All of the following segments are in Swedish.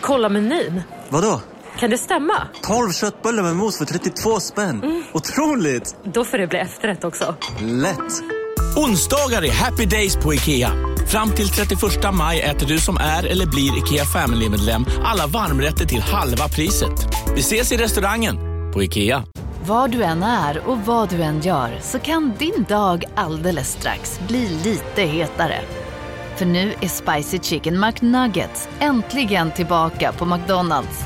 Kolla menyn. Vadå? Kan det stämma? 12 köttbullar med mos för 32 spänn. Mm. Otroligt! Då får det bli efterrätt också. Lätt! Onsdagar är happy days på IKEA. Fram till 31 maj äter du som är eller blir IKEA Family-medlem alla varmrätter till halva priset. Vi ses i restaurangen på IKEA. Var du än är och vad du än gör så kan din dag alldeles strax bli lite hetare. För nu är Spicy Chicken McNuggets äntligen tillbaka på McDonalds.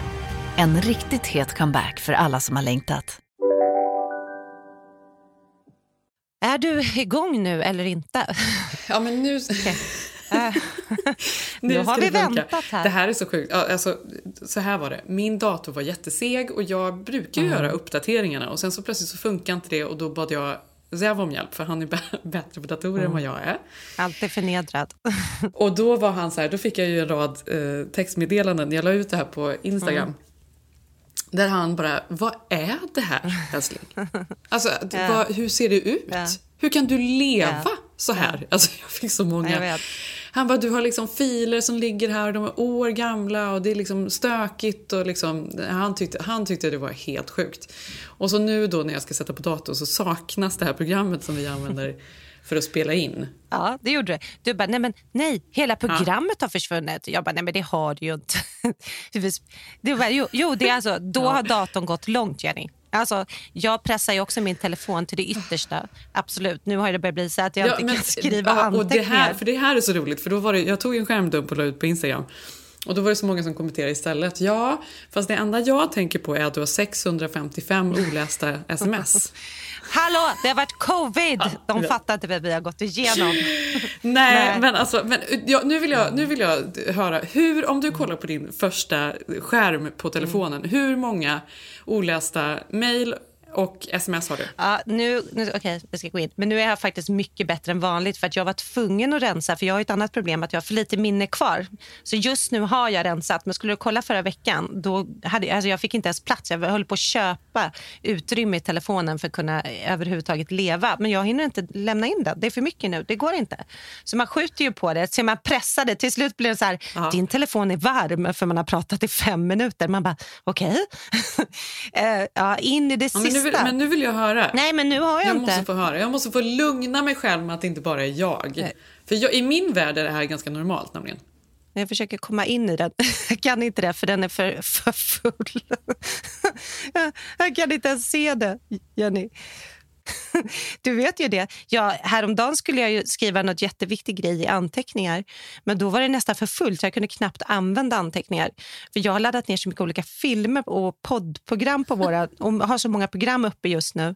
En riktigt het comeback för alla som har längtat. Är du igång nu eller inte? Ja, men nu... nu har vi väntat här. Det här är så sjukt. Alltså, så här var det. Min dator var jätteseg och jag brukar mm. göra uppdateringarna och sen så plötsligt så funkar inte det och då bad jag Zev om hjälp för han är bättre på datorer mm. än vad jag är. Alltid förnedrad. och då var han så här, då fick jag ju en rad eh, textmeddelanden. Jag la ut det här på Instagram. Mm. Där han bara, vad är det här älskling? Alltså, ja. vad, hur ser det ut? Ja. Hur kan du leva ja. så här? Alltså, jag fick så många. Han bara, du har liksom filer som ligger här och de är år gamla och det är liksom stökigt och liksom, han tyckte, han tyckte det var helt sjukt. Och så nu då när jag ska sätta på datorn så saknas det här programmet som vi använder för att spela in. Ja, det gjorde det. Du bara, nej men nej, hela programmet ja. har försvunnit. Jag bara, nej men det har det ju inte. Du bara, jo, jo det är alltså, då ja. har datorn gått långt Jenny. Alltså, jag pressar ju också min telefon till det yttersta. Absolut. Nu har det börjat bli så att jag ja, inte men, kan skriva ja, anteckningar. Det här, för det här är så roligt, för då var det, jag tog en skärmdump och la ut på Instagram. Och då var det så många som kommenterade istället. Ja, fast det enda jag tänker på är att du har 655 olästa sms. Hallå, det har varit covid! De fattar inte vad vi har gått igenom. Nej, Nej. men alltså, men, ja, nu, vill jag, nu vill jag höra. Hur, om du kollar på din första skärm på telefonen, mm. hur många olästa mejl och sms har du? Ja, nu, nu, okay, jag ska gå in. Men nu är jag faktiskt mycket bättre än vanligt för att jag var tvungen att rensa för jag har ett annat problem att jag har för lite minne kvar. Så just nu har jag rensat. Men skulle du kolla förra veckan, då hade, alltså jag fick inte ens plats. Jag höll på att köpa utrymme i telefonen för att kunna överhuvudtaget leva. Men jag hinner inte lämna in det. Det är för mycket nu. Det går inte. Så man skjuter ju på det. Så man pressade. Till slut blir det så här, Aha. din telefon är varm för man har pratat i fem minuter. Man bara, okej. Okay. uh, ja, in i det sista vill, men nu vill jag höra. Nej, men nu har jag, jag inte. Måste få höra. Jag måste få lugna mig själv med att det inte bara är jag. Nej. För jag, i min värld är det här ganska normalt nämligen. Jag försöker komma in i den. Jag kan inte det, för den är för, för full. Jag kan inte ens se det, Jenny. Du vet ju det. Ja, häromdagen skulle jag ju skriva något jätteviktig grej i anteckningar. Men då var det nästan för fullt. Jag kunde knappt använda anteckningar. För Jag har laddat ner så mycket olika filmer och poddprogram på våra... och har så många program uppe just nu.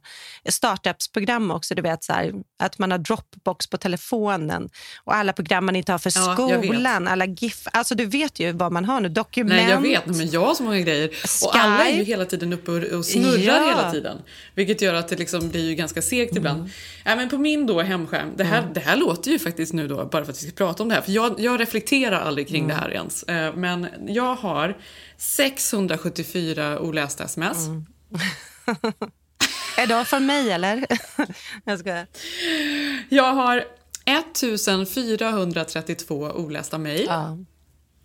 Startupsprogram också. Du vet så här, att man har Dropbox på telefonen. Och alla program man inte har för ja, skolan. Alla GIF. Alltså du vet ju vad man har nu. Dokument. Nej, jag vet. Men jag har så många grejer. Skype. Och alla är ju hela tiden uppe och snurrar ja. hela tiden. Vilket gör att det liksom blir ganska segt mm. ibland. Ja, men på min då hemskärm, det här, mm. det här låter ju faktiskt nu då, bara för att vi ska prata om det här, för jag, jag reflekterar aldrig kring mm. det här ens. Eh, men jag har 674 olästa sms. Är det för mig eller? jag ska. Jag har 1432 olästa mejl. Ja.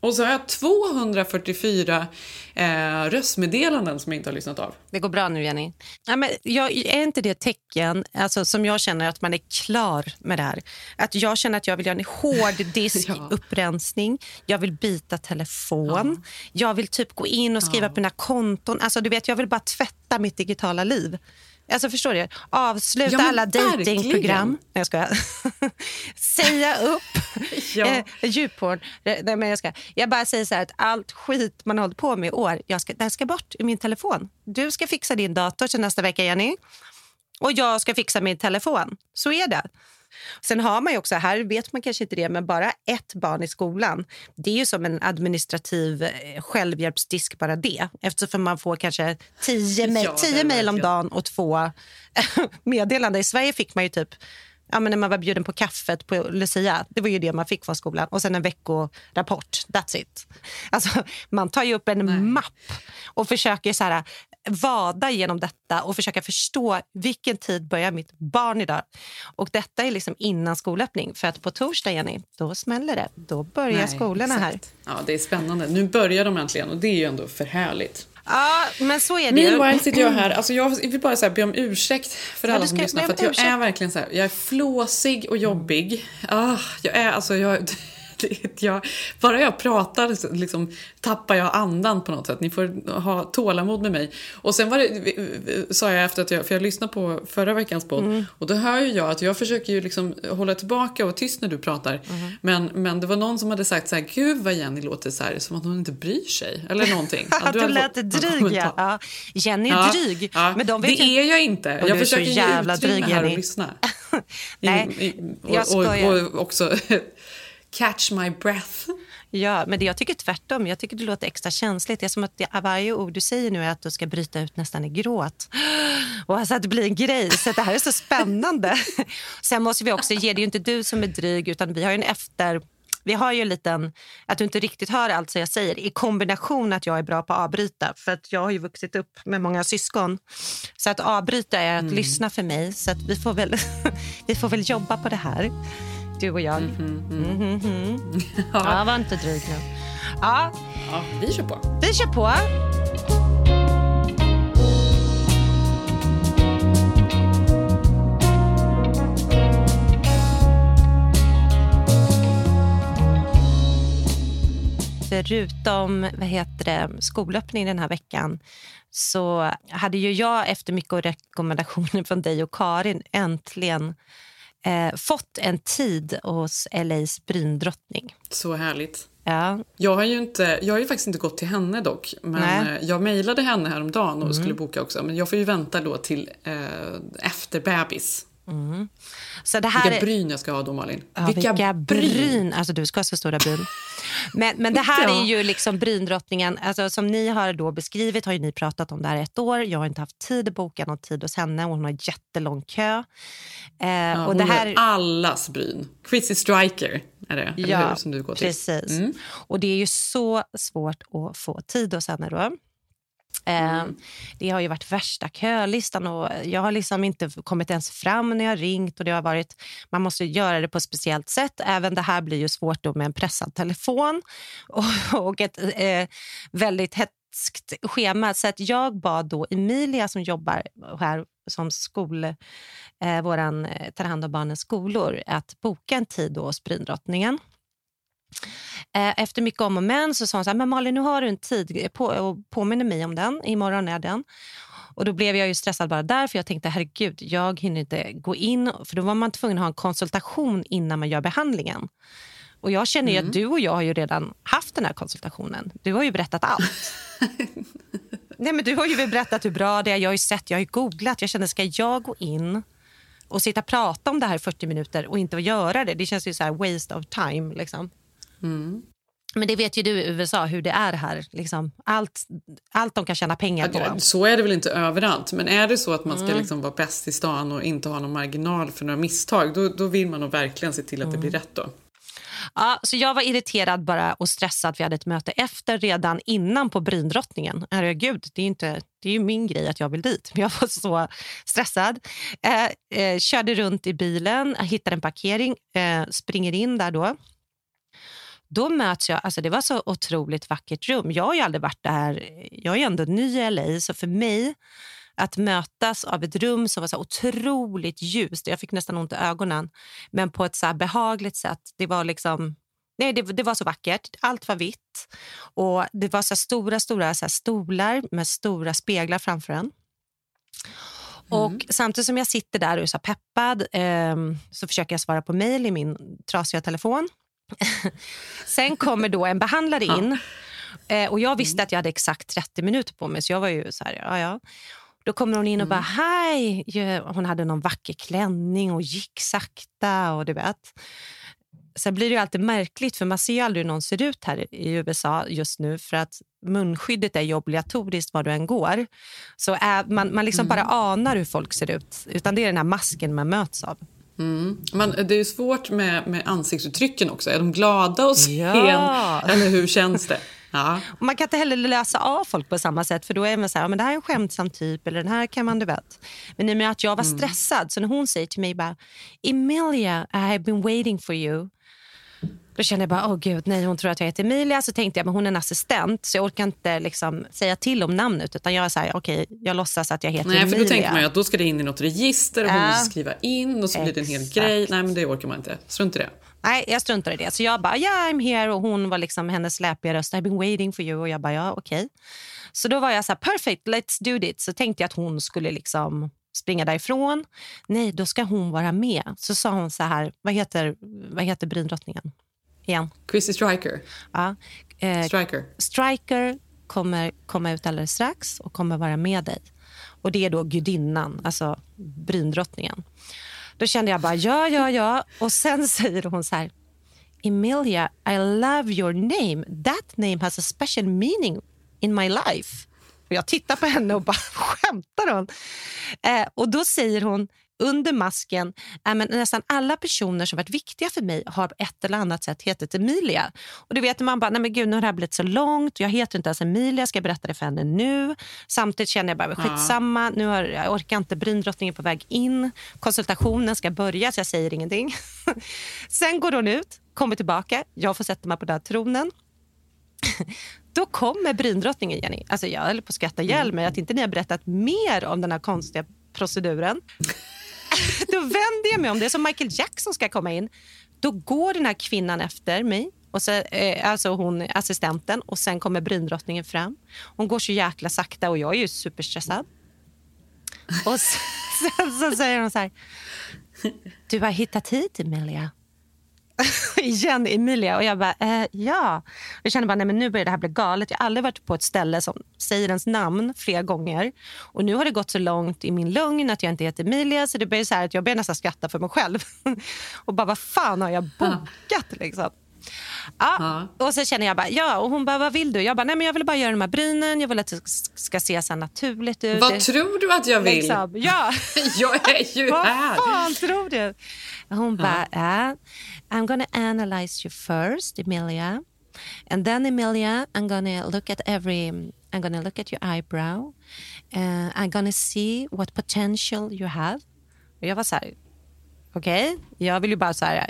Och så har jag 244 eh, röstmeddelanden som jag inte har lyssnat av. Det går bra nu, Jenny. Ja, men jag, är inte det ett tecken alltså, som jag känner att man är klar med det här? Att jag känner att jag vill göra en hård diskurensning. ja. Jag vill byta telefon. Ja. Jag vill typ gå in och skriva ja. på mina konton. Alltså, du vet, jag vill bara tvätta mitt digitala liv. Alltså förstår du? Avsluta ja, alla dejtingprogram. Nej, jag skojar. Säga upp ja. eh, djupporn. Nej, men jag, ska. jag bara säger så här att allt skit man hållit på med i år, jag ska, det ska bort i min telefon. Du ska fixa din dator till nästa vecka, Jenny. Och jag ska fixa min telefon. Så är det. Sen har man ju också, här vet man kanske inte det, men bara ett barn i skolan. Det är ju som en administrativ eh, självhjälpsdisk bara det. Eftersom man får kanske tio, ja, tio mejl om dagen och två meddelanden. I Sverige fick man ju typ ja, men när man var bjuden på kaffet på Lucia. Det var ju det man fick från skolan. Och sen en veckorapport. That's it. Alltså, man tar ju upp en Nej. mapp och försöker så här, vada genom detta och försöka förstå vilken tid börjar mitt barn idag. Och detta är liksom innan skolöppning. För att på torsdag, Jenny, då smäller det. Då börjar Nej, skolorna här. exakt. Ja, det är spännande. Nu börjar de äntligen och det är ju ändå för härligt. Ja, men så är det. Meanwhile sitter jag här, alltså jag vill bara så här be om ursäkt för alla som lyssnar. För jag ursäkt. är verkligen så här, jag är flåsig och jobbig. Ah, jag är alltså, jag, jag, bara jag pratar liksom, tappar jag andan på något sätt. Ni får ha tålamod med mig. Och sen var det, sa jag efter att jag, för jag lyssnade på förra veckans podd Mm. och då hör ju jag att jag försöker ju liksom hålla tillbaka och vara tyst när du pratar. Mm-hmm. Men, men det var någon som hade sagt så här, gud vad Jenny låter så här, som att hon inte bryr sig. Eller någonting. Ja, Att du hade lät dryg, ja. ja. Jenny är Ja, dryg. ja. Men de vet det ju- är jag inte. Och jag du försöker ge jävla utrymme här och lyssna. Nej, I, i, jag och, skojar. och, och också catch my breath. Ja, men det, jag tycker tvärtom. Jag tycker det låter extra känsligt. Det är som att det, varje ord du säger nu är att du ska bryta ut nästan i gråt. Och alltså att det blir en grej. Så det här är så spännande. Sen måste vi också ge, det är inte du som är dryg utan vi har ju en efter... Vi har ju en liten, att du inte riktigt hör allt som jag säger i kombination att jag är bra på att avbryta. För att jag har ju vuxit upp med många syskon. Så att avbryta är att lyssna för mig. Så att vi får väl, vi får väl jobba på det här, du och jag. Mhm. Ja, var inte dryg nu. Ja, Ja, vi kör på. vi kör på. Förutom vad heter det, skolöppning den här veckan så hade ju jag efter mycket rekommendationer från dig och Karin äntligen eh, fått en tid hos LAs bryndrottning. Så härligt. Ja, Jag har ju inte, jag har ju faktiskt inte gått till henne dock. Men Nej. Mm. eh, jag mejlade henne häromdagen och skulle boka också. Men jag får ju vänta då till eh, efter bebis. Så det här Vilka är- bryn jag ska ha då Malin. Ja, vilka, bryn. Alltså du ska ha så stora bryn. Men, men det här Ja. är ju liksom bryndrottningen. Alltså, som ni har då beskrivit har ju ni pratat om det här ett år. Jag har inte haft tid att boka någon tid hos henne. Hon har jättelång kö. Eh, Ja, och det gör här, allas bryn. Chrissy Striker är det, eller hur? Som du går till. precis. Mm. Och det är ju så svårt att få tid hos henne då. Mm. Ehm, det har ju varit värsta kölistan och jag har liksom inte kommit ens fram när jag ringt. Och det har varit, man måste göra det på ett speciellt sätt. Även det här blir ju svårt då med en pressad telefon och, och ett eh, väldigt hetskt schema. Så att jag bad då Emilia som jobbar här som skol, eh, våran, eh, tar hand om barnens skolor att boka en tid då hos Bryndrottningen. Eh, Efter mycket om och men så sa hon så här, men Malin nu har du en tid på, och påminner mig om den, imorgon är den. Och då blev jag ju stressad bara där för jag tänkte herregud jag hinner inte gå in för då var man tvungen att ha en konsultation innan man gör behandlingen. Och jag känner ju att du och jag har ju redan haft den här konsultationen. Du har ju berättat allt. Nej men du har ju berättat hur bra det är, jag har ju sett, jag har ju googlat. Jag kände ska jag gå in och sitta och prata om det här i 40 minuter och inte göra det? Det känns ju så här waste of time liksom. Men det vet ju du i USA hur det är här. Liksom. Allt, allt de kan tjäna pengar på. Så är det väl inte överallt. Men är det så att man Mm. ska liksom vara bäst i stan och inte ha någon marginal för några misstag, då, då vill man nog verkligen se till att det blir Mm. rätt då. Ja, så jag var irriterad bara och stressad. Vi hade ett möte efter redan innan på Bryndrottningen. Herregud, det är, inte, det är ju min grej att jag vill dit. Men jag var så stressad. Eh, eh, körde runt i bilen, hittade en parkering, eh, springer in där då. Då möts jag, alltså det var så otroligt vackert rum. Jag har ju aldrig varit där, jag är ändå ny i LA så för mig att mötas av ett rum som var så otroligt ljust, jag fick nästan ont i ögonen, men på ett så här behagligt sätt. Det var liksom Nej, det, det var så vackert. Allt var vitt. Och Det var så stora stora så stolar med stora speglar framför en. Och Samtidigt som jag sitter där och är så peppad ehm, så försöker jag svara på mejl i min trasiga telefon. Sen kommer då en behandlare in. Eh, och Jag visste att jag hade exakt 30 minuter på mig, så jag var ju så här, ja, ja. Då kommer hon in och bara, hej! Ja, Hon hade någon vacker klänning och gick sakta. och du vet. Sen blir det alltid märkligt, för man ser ju aldrig hur någon ser ut här i USA just nu. För att munskyddet är ju obligatoriskt var du än går. Så är, man, man liksom bara anar hur folk ser ut. Utan det är den här masken man möts av. Man, det är svårt med, med ansiktsuttrycken också. Är de glada och sen? Ja. Eller hur känns det? Ja. Man kan inte heller lösa av folk på samma sätt för då är man så här, men det här är en skämtsam typ eller den här kan man du vet. Men i och med att jag var Mm. stressad så när hon säger till mig bara Emilia, I have been waiting for you. Då kände jag bara, åh gud, nej hon tror att jag heter Emilia. Så tänkte jag, men hon är en assistent så jag orkar inte liksom, säga till om namnet utan jag är så här, okej, jag låtsas att jag heter Nej, för Emilia. då tänker man att då ska det in i något register och hon måste skriva in och så blir det en hel Exakt. grej. Nej, men det orkar man inte. Strunt i det. Nej, jag struntar i det. Så jag bara, yeah I'm here och hon var liksom hennes släpiga röst. I've been waiting for you och jag bara, ja okej. Så då var jag så här, perfect, let's do it. Så tänkte jag att hon skulle liksom springa därifrån. Nej, då ska hon vara med. Så sa hon så här, vad heter, vad heter brindrottningen? Igen. Chrissy Striker. Ja. Eh, Striker. Striker kommer komma ut alldeles strax och kommer vara med dig. Och Det är då gudinnan, alltså brindrottningen. Då kände jag bara ja, ja, ja. Och sen säger hon så här. Emilia, I love your name. That name has a special meaning in my life. Och jag tittar på henne och bara skämtar hon? Eh, och då säger hon under masken, äh, men nästan alla personer som varit viktiga för mig har på ett eller annat sätt hetat Emilia. Och då vet man bara, nej men gud nu har det här blivit så långt, jag heter inte ens Emilia, ska jag berätta det för henne nu? Samtidigt känner jag bara, skitsamma, nu har, jag orkar inte, brindrottningen är på väg in, konsultationen ska börja så jag säger ingenting. Sen går hon ut, kommer tillbaka, jag får sätta mig på den här tronen. Då kommer brindrottningen, Jenny. Alltså jag höll på att skratta ihjäl mig att inte ni har berättat mer om den här konstiga proceduren. Då vänder jag mig om. Det är som Michael Jackson ska komma in. Då går den här kvinnan efter mig, och så, eh, alltså hon, assistenten, och sen kommer brindrottningen fram. Hon går så jäkla sakta och jag är ju superstressad. Och sen, sen så säger hon så här. Du har hittat hit, Emilia. Igen Emilia. Och jag bara, eh, ja. Jag känner bara, nej men nu börjar det här bli galet. Jag har aldrig varit på ett ställe som säger ens namn flera gånger. Och nu har det gått så långt i min lugn att jag inte heter Emilia. Så det blir så här att jag börjar nästan skratta för mig själv. och bara, vad fan har jag bokat liksom? Ja. Och så känner jag bara, ja. Och hon bara, vad vill du? Jag bara, nej men jag vill bara göra de här brynen. Jag vill att det ska se så naturligt ut. Vad Det- tror du att jag vill? liksom, Ja. Jag är ju Vad här. fan tror du? Hon bara, ja. I'm gonna analyze you first, Emilia. And then Emilia, I'm gonna look at every... I'm gonna look at your eyebrow. Uh, I'm gonna see what potential you have. Och jag var så här, okej. Jag vill ju bara så här,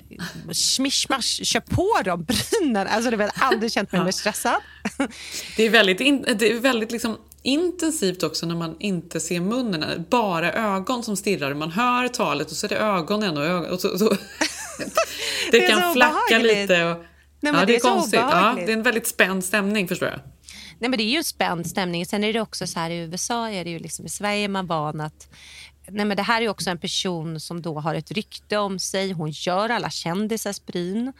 smishmash, kör på dem, brynen. Alltså du vet, aldrig känt mig mer stressad. Det är väldigt, in, det är väldigt liksom intensivt också när man inte ser munnen. Bara ögon som stirrar. Man hör talet och så är det ögonen och ögon. Och så, så. Det, Det kan flacka lite. Och, men ja, det är är konstigt. Ja, det är en väldigt spänd stämning förstår jag. Nej, men det är ju en spänd stämning. Sen är det också så här i USA, är det ju liksom, i Sverige är man van att Nej, men det här är också en person som då har ett rykte om sig. Hon gör alla kändisars bryn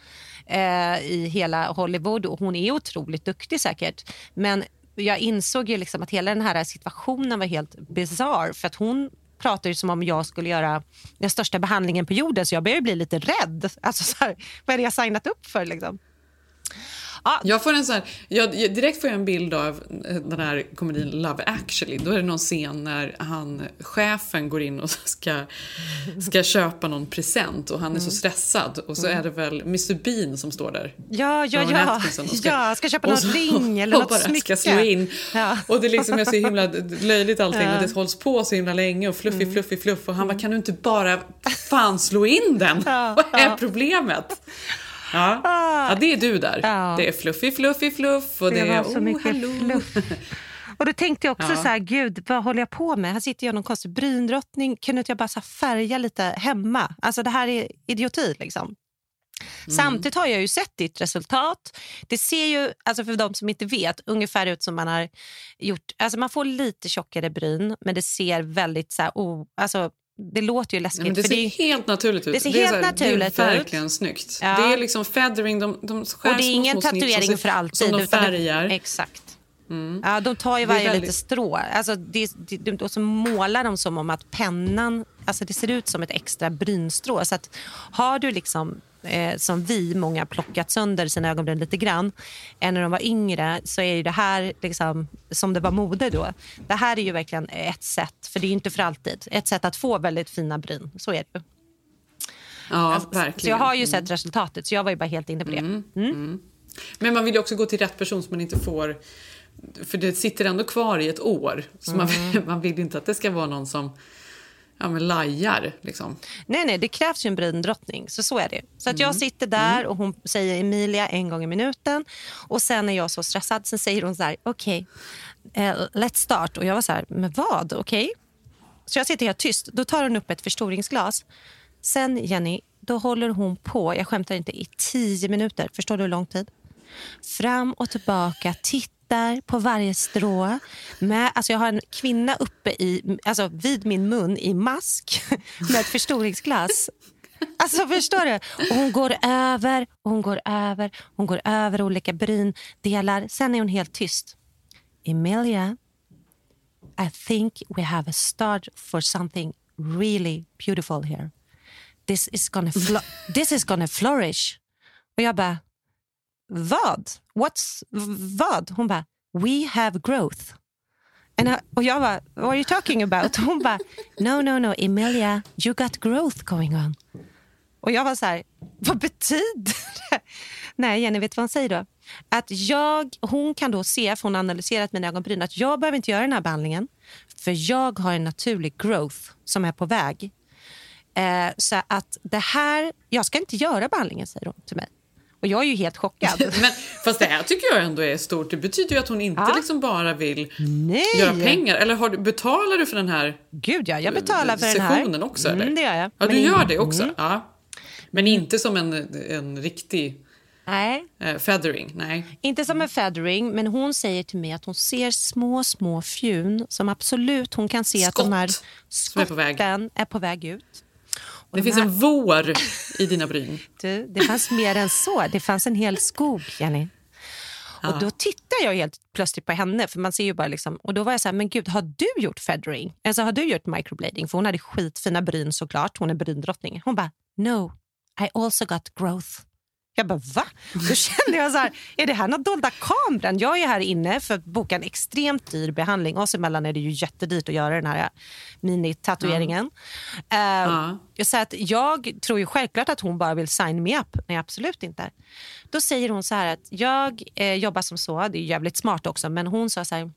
eh, i hela Hollywood och hon är otroligt duktig säkert. Men jag insåg ju liksom att hela den här situationen var helt bizarr för att hon pratar ju som om jag skulle göra den största behandlingen på jorden så jag börjar bli lite rädd. Alltså så här, vad är det jag signat upp för liksom? Jag får en sån här, jag, jag, direkt får jag en bild av eh, den här komedin Love actually. Då är det någon scen när han, chefen går in och ska, ska köpa någon present och han är Mm. så stressad. Och så är det väl Mr Bean som står där. Ja, ja, ja. Och ja. Ska köpa någon så- ring eller något smycke. ska slå in. Ja. Och det liksom är så himla löjligt allting Ja. Mm. och det hålls på så himla länge och fluffy, fluffy, fluff. Och han bara, kan du inte bara fan slå in den? Vad är problemet? Ja. ja, det är du där. Ja. Det är fluffy, fluffy, fluff och det, Det är var så oh, mycket hallå. fluff. Och då tänkte jag också Ja. så här, gud vad håller jag på med? Här sitter jag någon konstig bryndrottning. Kunde inte jag bara så färga lite hemma? Alltså det här är idioti liksom. Samtidigt har jag ju sett ditt resultat. Det ser ju, alltså för de som inte vet, ungefär ut som man har gjort. Alltså man får lite tjockare bryn, men det ser väldigt så här, oh, alltså det låter ju läskigt. Men det ser det helt naturligt ut. det ser är helt här, naturligt Det är ut. verkligen snyggt. Ja. Det är liksom feathering, de, de skär Och det är små, ingen små som tatuering ser- för alltid. Som de utan det- färgar. Exakt. Ja, de tar ju Det varje väldigt- lite strå. Alltså, det, det, de, och så målar de som om att pennan... Alltså, det ser ut som ett extra brynstrå. Så att, har du liksom, eh, som vi, många plockat sönder sina ögonbryn lite grann än när de var yngre så är ju det här liksom, som det var mode då. Det här är ju verkligen ett sätt, för det är ju inte för alltid, ett sätt att få väldigt fina bryn. Så är det. Ja, Alltså, Så verkligen. jag har ju sett resultatet, så jag var ju bara helt inne på det. Mm. Men man vill ju också gå till rätt person så man inte får... För det sitter ändå kvar i ett år. Så man, Mm. man vill inte att det ska vara någon som ja, men lajar. Liksom. Nej, nej, det krävs ju en bryndrottning. Så så är det. Så att jag sitter där och hon säger Emilia en gång i minuten. Och sen är jag så stressad, sen säger hon så här, okej, eh, let's start. Och jag var så här, men vad? Okej? Så jag sitter helt tyst. Då tar hon upp ett förstoringsglas. Sen, Jenny, då håller hon på, jag skämtar inte, i tio minuter. Förstår du hur lång tid? Fram och tillbaka, tittar på varje strå. Med, alltså jag har en kvinna uppe i, alltså vid min mun i mask med ett förstoringsglas. Alltså förstår du? Och hon går över och hon går över. Hon går över olika bryndelar. Sen är hon helt tyst. Emilia, I think we have a start for something really beautiful here. This is gonna, flo- this is gonna flourish. Och jag bara, vad? What's, vad? Hon bara, we have growth. And I, och jag bara, what are you talking about? Hon bara, no, no, no, Emilia, you got growth going on. Och jag var så här, vad betyder det? Nej, Jenny, vet du vad hon säger då? Att jag, hon kan då se, för hon har analyserat mina ögonbryn, att jag behöver inte göra den här behandlingen. För jag har en naturlig growth som är på väg. Eh, så att det här, jag ska inte göra behandlingen, säger hon till mig. Och jag är ju helt chockad. Men, fast det här tycker jag ändå är stort. Det betyder ju att hon inte Ja. liksom bara vill Nej! göra pengar. Eller har du, betalar du för den här Gud ja, jag betalar för den här. sessionen också? Eller? Mm, det gör jag. Ja, Men du gör det också? Ja. Men inte som en, en riktig Nej, eh, feathering? Nej. inte som en feathering, men hon säger till mig att hon ser små, små fjun som absolut hon kan se att de här Skott som är på väg. skotten är på väg ut. Det de finns en vår i dina bryn. Du, det fanns mer än så. Det fanns en hel skog, Jenny. Och då tittar jag helt plötsligt på henne, för man ser ju bara liksom, och då var jag så här, men gud, har du gjort feathering? Alltså har du gjort microblading? För hon hade skitfina bryn såklart, hon är bryndrottning. Hon bara, no, I also got growth. Jag bara, va? Då kände jag så här, är det här något dolda kameran? Jag är här inne för att boka en extremt dyr behandling. Oss emellan är det ju jättedyrt att göra den här minitatueringen. Uh, Så att jag tror ju självklart att hon bara vill sign me up, jag absolut inte. Då säger hon så här att jag eh, jobbar som så, det är jävligt smart också, men hon sa så här,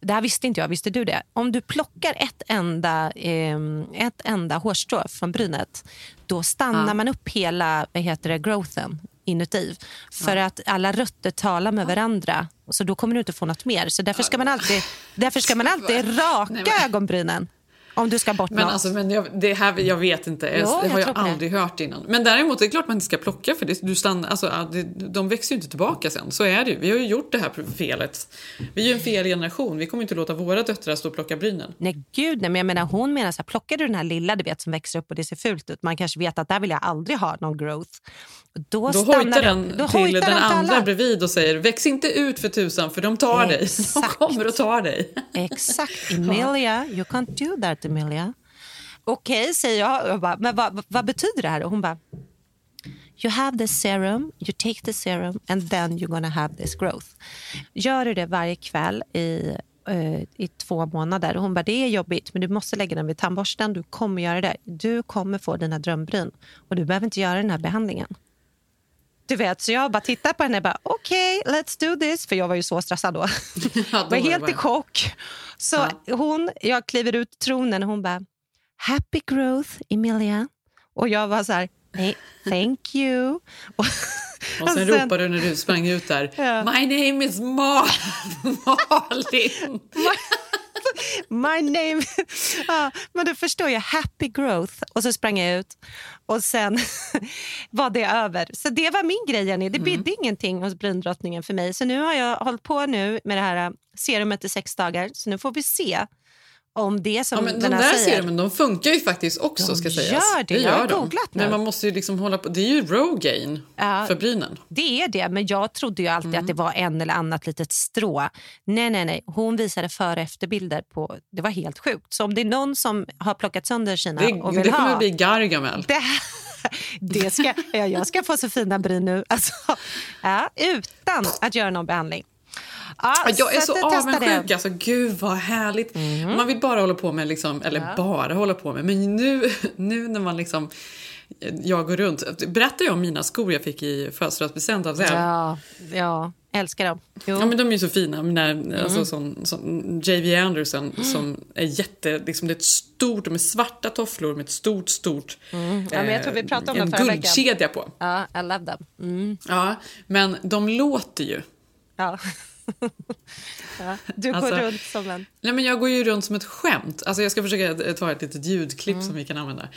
det här visste inte jag, visste du det? Om du plockar ett enda, eh, ett enda hårstrå från brynet, då stannar man upp hela vad heter det, growthen inuti. För att alla rötter talar med varandra. Så då kommer du inte få något mer. Så därför ska man alltid, därför ska man alltid raka ögonbrynen. Om du ska bort Men, något. alltså, men jag, det här, jag vet inte, Jo, det jag har jag tror på det. aldrig hört innan. Men däremot det är klart man inte ska plocka för det, du stannar, alltså, det, de växer ju inte tillbaka sen. Så är det ju. Vi har ju gjort det här felet. Vi är ju en fel generation. Vi kommer inte låta våra döttrar stå och plocka brynen. Nej, gud nej. Men jag menar, hon menar så här, plockar du den här lilla du vet, som växer upp och det ser fult ut, man kanske vet att där vill jag aldrig ha någon growth. Då, Då hojtar de- den då till hojtar den de till andra alla. bredvid och säger väx inte ut för tusan för de tar dig. De Exakt. kommer och tar dig. Exakt. Emilia, you can't do that Emilia. Okej, säger jag. jag bara, men vad, vad betyder det här? Och hon bara, you have the serum, you take the serum and then you're gonna have this growth. Gör du det varje kväll i, eh, i två månader? Och hon bara, det är jobbigt men du måste lägga den vid tandborsten. Du kommer göra det. Du kommer få dina drömbryn och du behöver inte göra den här behandlingen. Du vet, så jag bara tittar på henne och bara, okej, let's do this. För jag var ju så stressad då. Ja, då var helt i chock. Så hon, jag kliver ut tronen och hon bara, happy growth Emilia. Och jag var så här, nej, thank you. Och, Och sen ropade du när du sprang ut där. Ja. My name is Mal Malin. My name... ja, men du förstår ju, happy growth. Och så sprang jag ut och sen var det över. Så det var min grej, Jenny. Det bidde ingenting hos bryndrottningen för mig. Så nu har jag hållit på nu med det här äh, serumet i sex dagar. Så nu får vi se om det som Ja, men de den här där säger. serumen de funkar ju faktiskt också De ska sägas. gör det. Jag har de. googlat nu. Men man måste ju liksom hålla på. Det är ju Rogaine Ja. för brynen. Det är det, men jag trodde ju alltid Mm. att det var en eller annat litet strå. Nej, nej, nej. Hon visade före och efterbilder på... Det var helt sjukt. Så om det är någon som har plockat sönder sina Det, och vill det kommer ha... bli Gargamel. Det, det ska, ja, jag ska få så fina bryn nu. Alltså, ja, utan att göra någon behandling. Ja, Jag är så testar avundsjuk. Alltså, gud vad härligt. Man vill bara hålla på med, liksom, eller bara hålla på med, men nu, nu när man liksom jag går runt. Berättar jag om mina skor jag fick i födelsedagspresent av Zev? Ja, ja, älskar dem. Jo. Ja men de är ju så fina. Mina, Mm. alltså, sån, sån JV Anderson som är jätte, liksom, det är ett stort, är svarta tofflor med ett stort, stort Mm. Ja, men jag tror vi pratade om en dem förra veckan. guldkedja på. Ja, I love them. Mm. Ja, men de låter ju. Ja. Ja. Du går Alltså- runt som en... Nej men jag går ju runt som ett skämt. Alltså jag ska försöka ta ett litet ljudklipp Mm. som vi kan använda.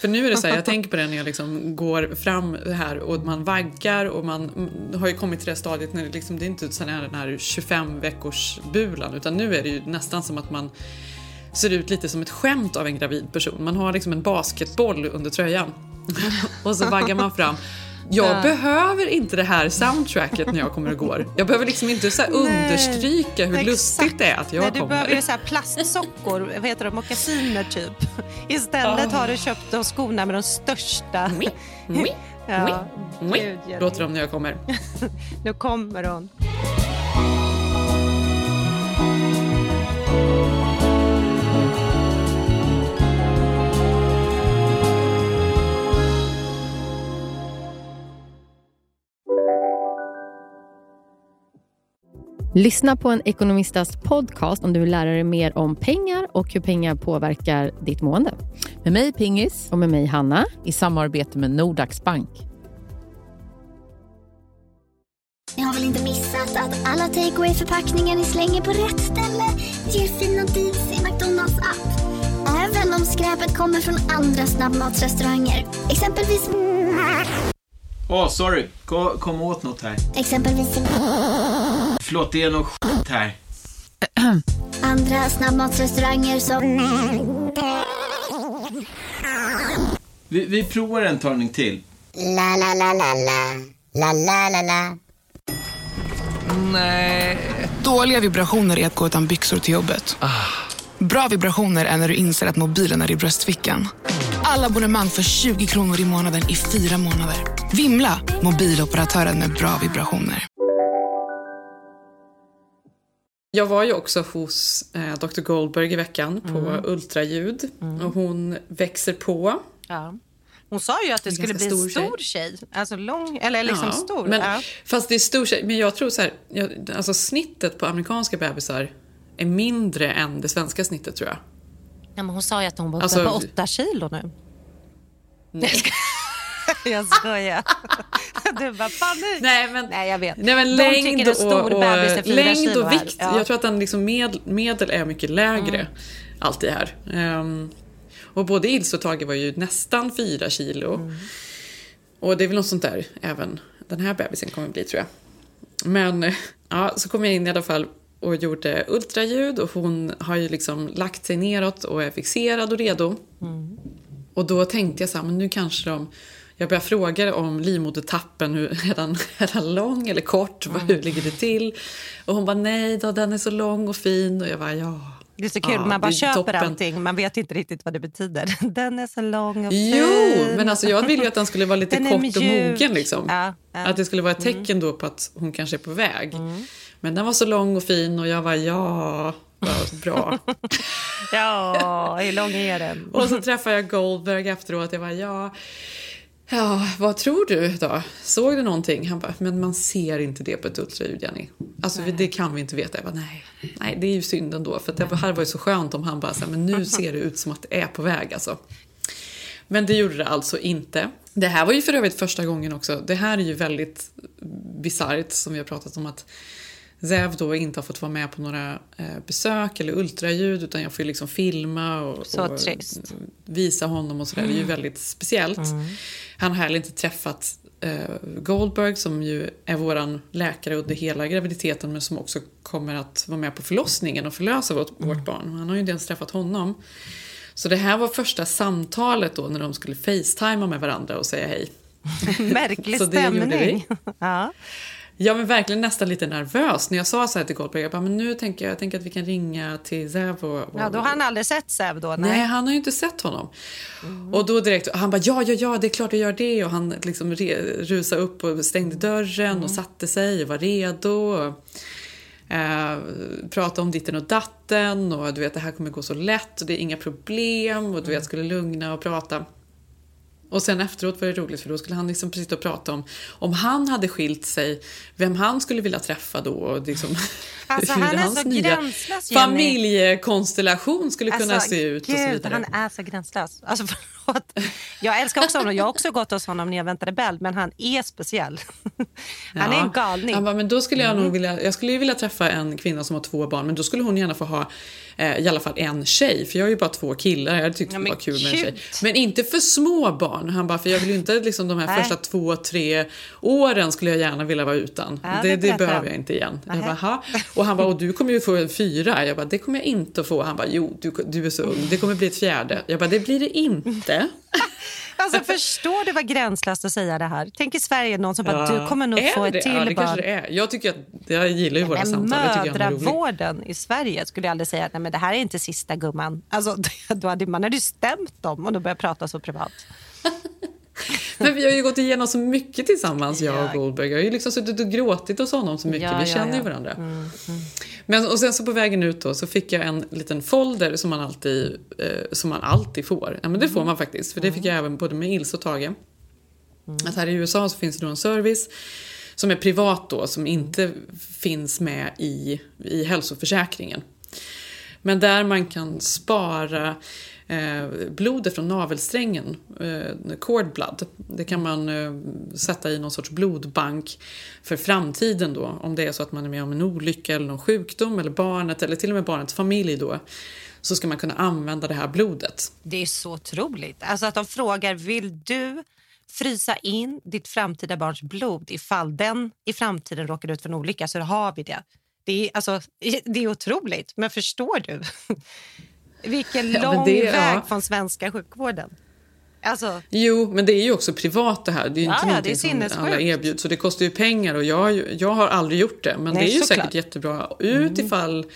För nu är det så här, jag tänker på det när jag liksom går fram här och man vaggar och man har ju kommit till det stadiet när det, liksom, det är inte så här den här 25 veckors bulan utan nu är det ju nästan som att man ser ut lite som ett skämt av en gravid person. Man har liksom en basketboll under tröjan och så vaggar man fram. Jag behöver inte det här soundtracket när jag kommer och går. Jag behöver liksom inte så understryka hur Exakt. lustigt det är att jag Nej, du kommer. behöver ju så här plastsockor, vad heter de, mockasiner typ. Istället har du köpt de skorna med de största. Ja, Gud, hjälp. Låter de när jag kommer. Nu kommer hon. Lyssna på en ekonomistas podcast om du vill lära dig mer om pengar och hur pengar påverkar ditt mående. Med mig Pingis Och med mig Hanna. i samarbete med Nordax Bank. Ni har väl inte missat att alla takeaway förpackningar ni slänger på rätt ställe ger fina deals i McDonalds app. Även om skräpet kommer från andra snabbmatsrestauranger. Exempelvis... Åh, sorry. Kom, kom åt något här. Exempelvis... Förlåt, det är något skit här. Andra snabbmatsrestauranger som... Vi, vi provar en talning till. La, la, la, la, la. La, la, la, la. Dåliga vibrationer är att gå utan byxor till jobbet. Bra vibrationer är när du inser att mobilen är i bröstfickan. Alla abonnemang för 20 kronor i månaden i fyra månader. Vimla! Mobiloperatören med bra vibrationer. Jag var ju också hos eh, Dr Goldberg i veckan på Mm. ultraljud och hon växer på. Ja. Hon sa ju att det skulle bli stor stor tjej. Alltså lång, eller liksom Ja, stor. Men, ja. Fast det är stor tjej. Men jag tror så här, jag, alltså snittet på amerikanska bebisar är mindre än det svenska snittet tror jag. Ja, men hon sa ju att hon var uppe Alltså- på åtta kilo nu. Nej. jag skojar. Du bara, panik. Nej, men, Nej, jag vet. Nej, men De längd tycker en stor och, bebis är fyra längd och vikt. Ja. Mm. Jag tror att den liksom med, medel är mycket lägre alltid här. Ehm, och både Ilse och Tage var ju nästan fyra kilo. Mm. Och det är väl något sånt där även den här bebisen kommer bli tror jag. Men eh, ja, så kom jag in i alla fall och gjorde ultraljud och hon har ju liksom lagt sig neråt och är fixerad och redo. Och då tänkte jag så här, men nu kanske de... Jag började fråga om livmodertappen, hur, är, den, är den lång eller kort? Vad Hur ligger det till? Och hon bara, nej då, den är så lång och fin. Och jag bara, ja. Det är så kul, Ja, man bara köper toppen. allting. Man vet inte riktigt vad det betyder. Den är så lång och fin. Jo, men alltså jag ville ju att den skulle vara lite kort och mjuk. mogen. Liksom. Ja, Mm. ja. Att det skulle vara ett tecken då på att hon kanske är på väg. Men den var så lång och fin och jag var ja, vad bra. Ja, hur lång är den? Och så träffade jag Goldberg efteråt. Jag bara, ja, ja, vad tror du då? Såg du någonting? Han bara, men man ser inte det på ett ultraljud, Jenny. Alltså, det kan vi inte veta. Jag bara, nej, nej, det är ju synd ändå. För det här var ju så skönt om han bara, så här, men nu ser det ut som att det är på väg alltså. Men det gjorde det alltså inte. Det här var ju för övrigt första gången också. Det här är ju väldigt bisarrt som vi har pratat om att Zev då inte har fått vara med på några eh, besök eller ultraljud utan jag får ju liksom filma och, Så och visa honom och sådär. Det är ju väldigt speciellt. Han har heller inte träffat eh, Goldberg som ju är våran läkare under hela graviditeten men som också kommer att vara med på förlossningen och förlösa vårt, vårt barn. Han har ju inte ens träffat honom. Så det här var första samtalet då när de skulle facetima med varandra och säga hej. Märklig Så det gjorde stämning. Ja. Jag var verkligen nästan lite nervös när jag sa så här till Goldberg. Jag bara, men nu tänker jag, jag tänker att vi kan ringa till Zev och, och ja, då har han aldrig sett Zev då? Nej, han har ju inte sett honom. Och då direkt, han bara ja, ja, ja, det är klart jag gör det. Och han liksom re, rusade upp och stängde dörren och satte sig och var redo. Eh, prata om ditten och datten och du vet det här kommer gå så lätt och det är inga problem och du vet skulle lugna och prata. Och sen efteråt var det roligt för då skulle han liksom precis och prata om om han hade skilt sig, vem han skulle vilja träffa då och liksom Alltså, hur han är hans så nya gränslös, Jenny. familjekonstellation skulle kunna Alltså, se ut och så Gud, vidare. han är så gränslös. Alltså, förlåt. Jag älskar också honom. Jag har också gått hos honom när jag väntade Bell, men han är speciell. Han är en galning. Han bara, men då skulle jag Mm. nog vilja, jag skulle ju vilja träffa en kvinna som har två barn, men då skulle hon gärna få ha eh, i alla fall en tjej, för jag har ju bara två killar. Jag hade tyckt Ja, det var kul med en tjej. Men inte för små barn. Han bara, för jag vill inte liksom de här Nej. första två, tre åren skulle jag gärna vilja vara utan. Ja, det det behöver jag inte igen. Jag bara, och han bara, och du kommer ju få en fyra. Jag bara, det kommer jag inte att få. Han bara, jo, du, du är så ung. Det kommer bli ett fjärde. Jag bara, det blir det inte. Alltså, förstår du vad gränslöst att säga det här? Tänk i Sverige någon som bara, Ja. du kommer nog Är få det? ett till ja, det barn. kanske det är. Jag tycker att, jag gillar ju våra samtal. Mödravården i Sverige skulle jag aldrig säga att nej, men det här är inte sista gumman. Alltså, då hade man hade ju stämt dem och då började prata så privat. Men vi har ju gått igenom så mycket tillsammans, jag och Goldberg. Jag har ju liksom suttit och gråtit hos honom så mycket. Ja, vi ja, känner ju ja. varandra. Men, och sen så på vägen ut då så fick jag en liten folder som man alltid, eh, som man alltid får. Ja men det får man faktiskt. För det fick jag även både med Ilse och Tage. Att här i USA så finns det då en service som är privat då, som inte finns med i, i hälsoförsäkringen. Men där man kan spara Eh, blodet från navelsträngen, eh, cord blood. Det kan man eh, sätta i någon sorts blodbank för framtiden då. Om det är så att man är med om en olycka eller någon sjukdom eller barnet eller till och med barnets familj då. Så ska man kunna använda det här blodet. Det är så otroligt. Alltså att de frågar, vill du frysa in ditt framtida barns blod ifall den i framtiden råkar ut för en olycka så har vi det. Det är, alltså, det är otroligt, men förstår du? Vilken Ja, lång det- ja. väg från svenska sjukvården. Alltså, Jo, men det är ju också privat det här. Det är ju Ja, inte ja, det är som alla erbjuds. Så det kostar ju pengar och jag, jag har aldrig gjort det. Men Nej, det är ju säkert jättebra ut ifall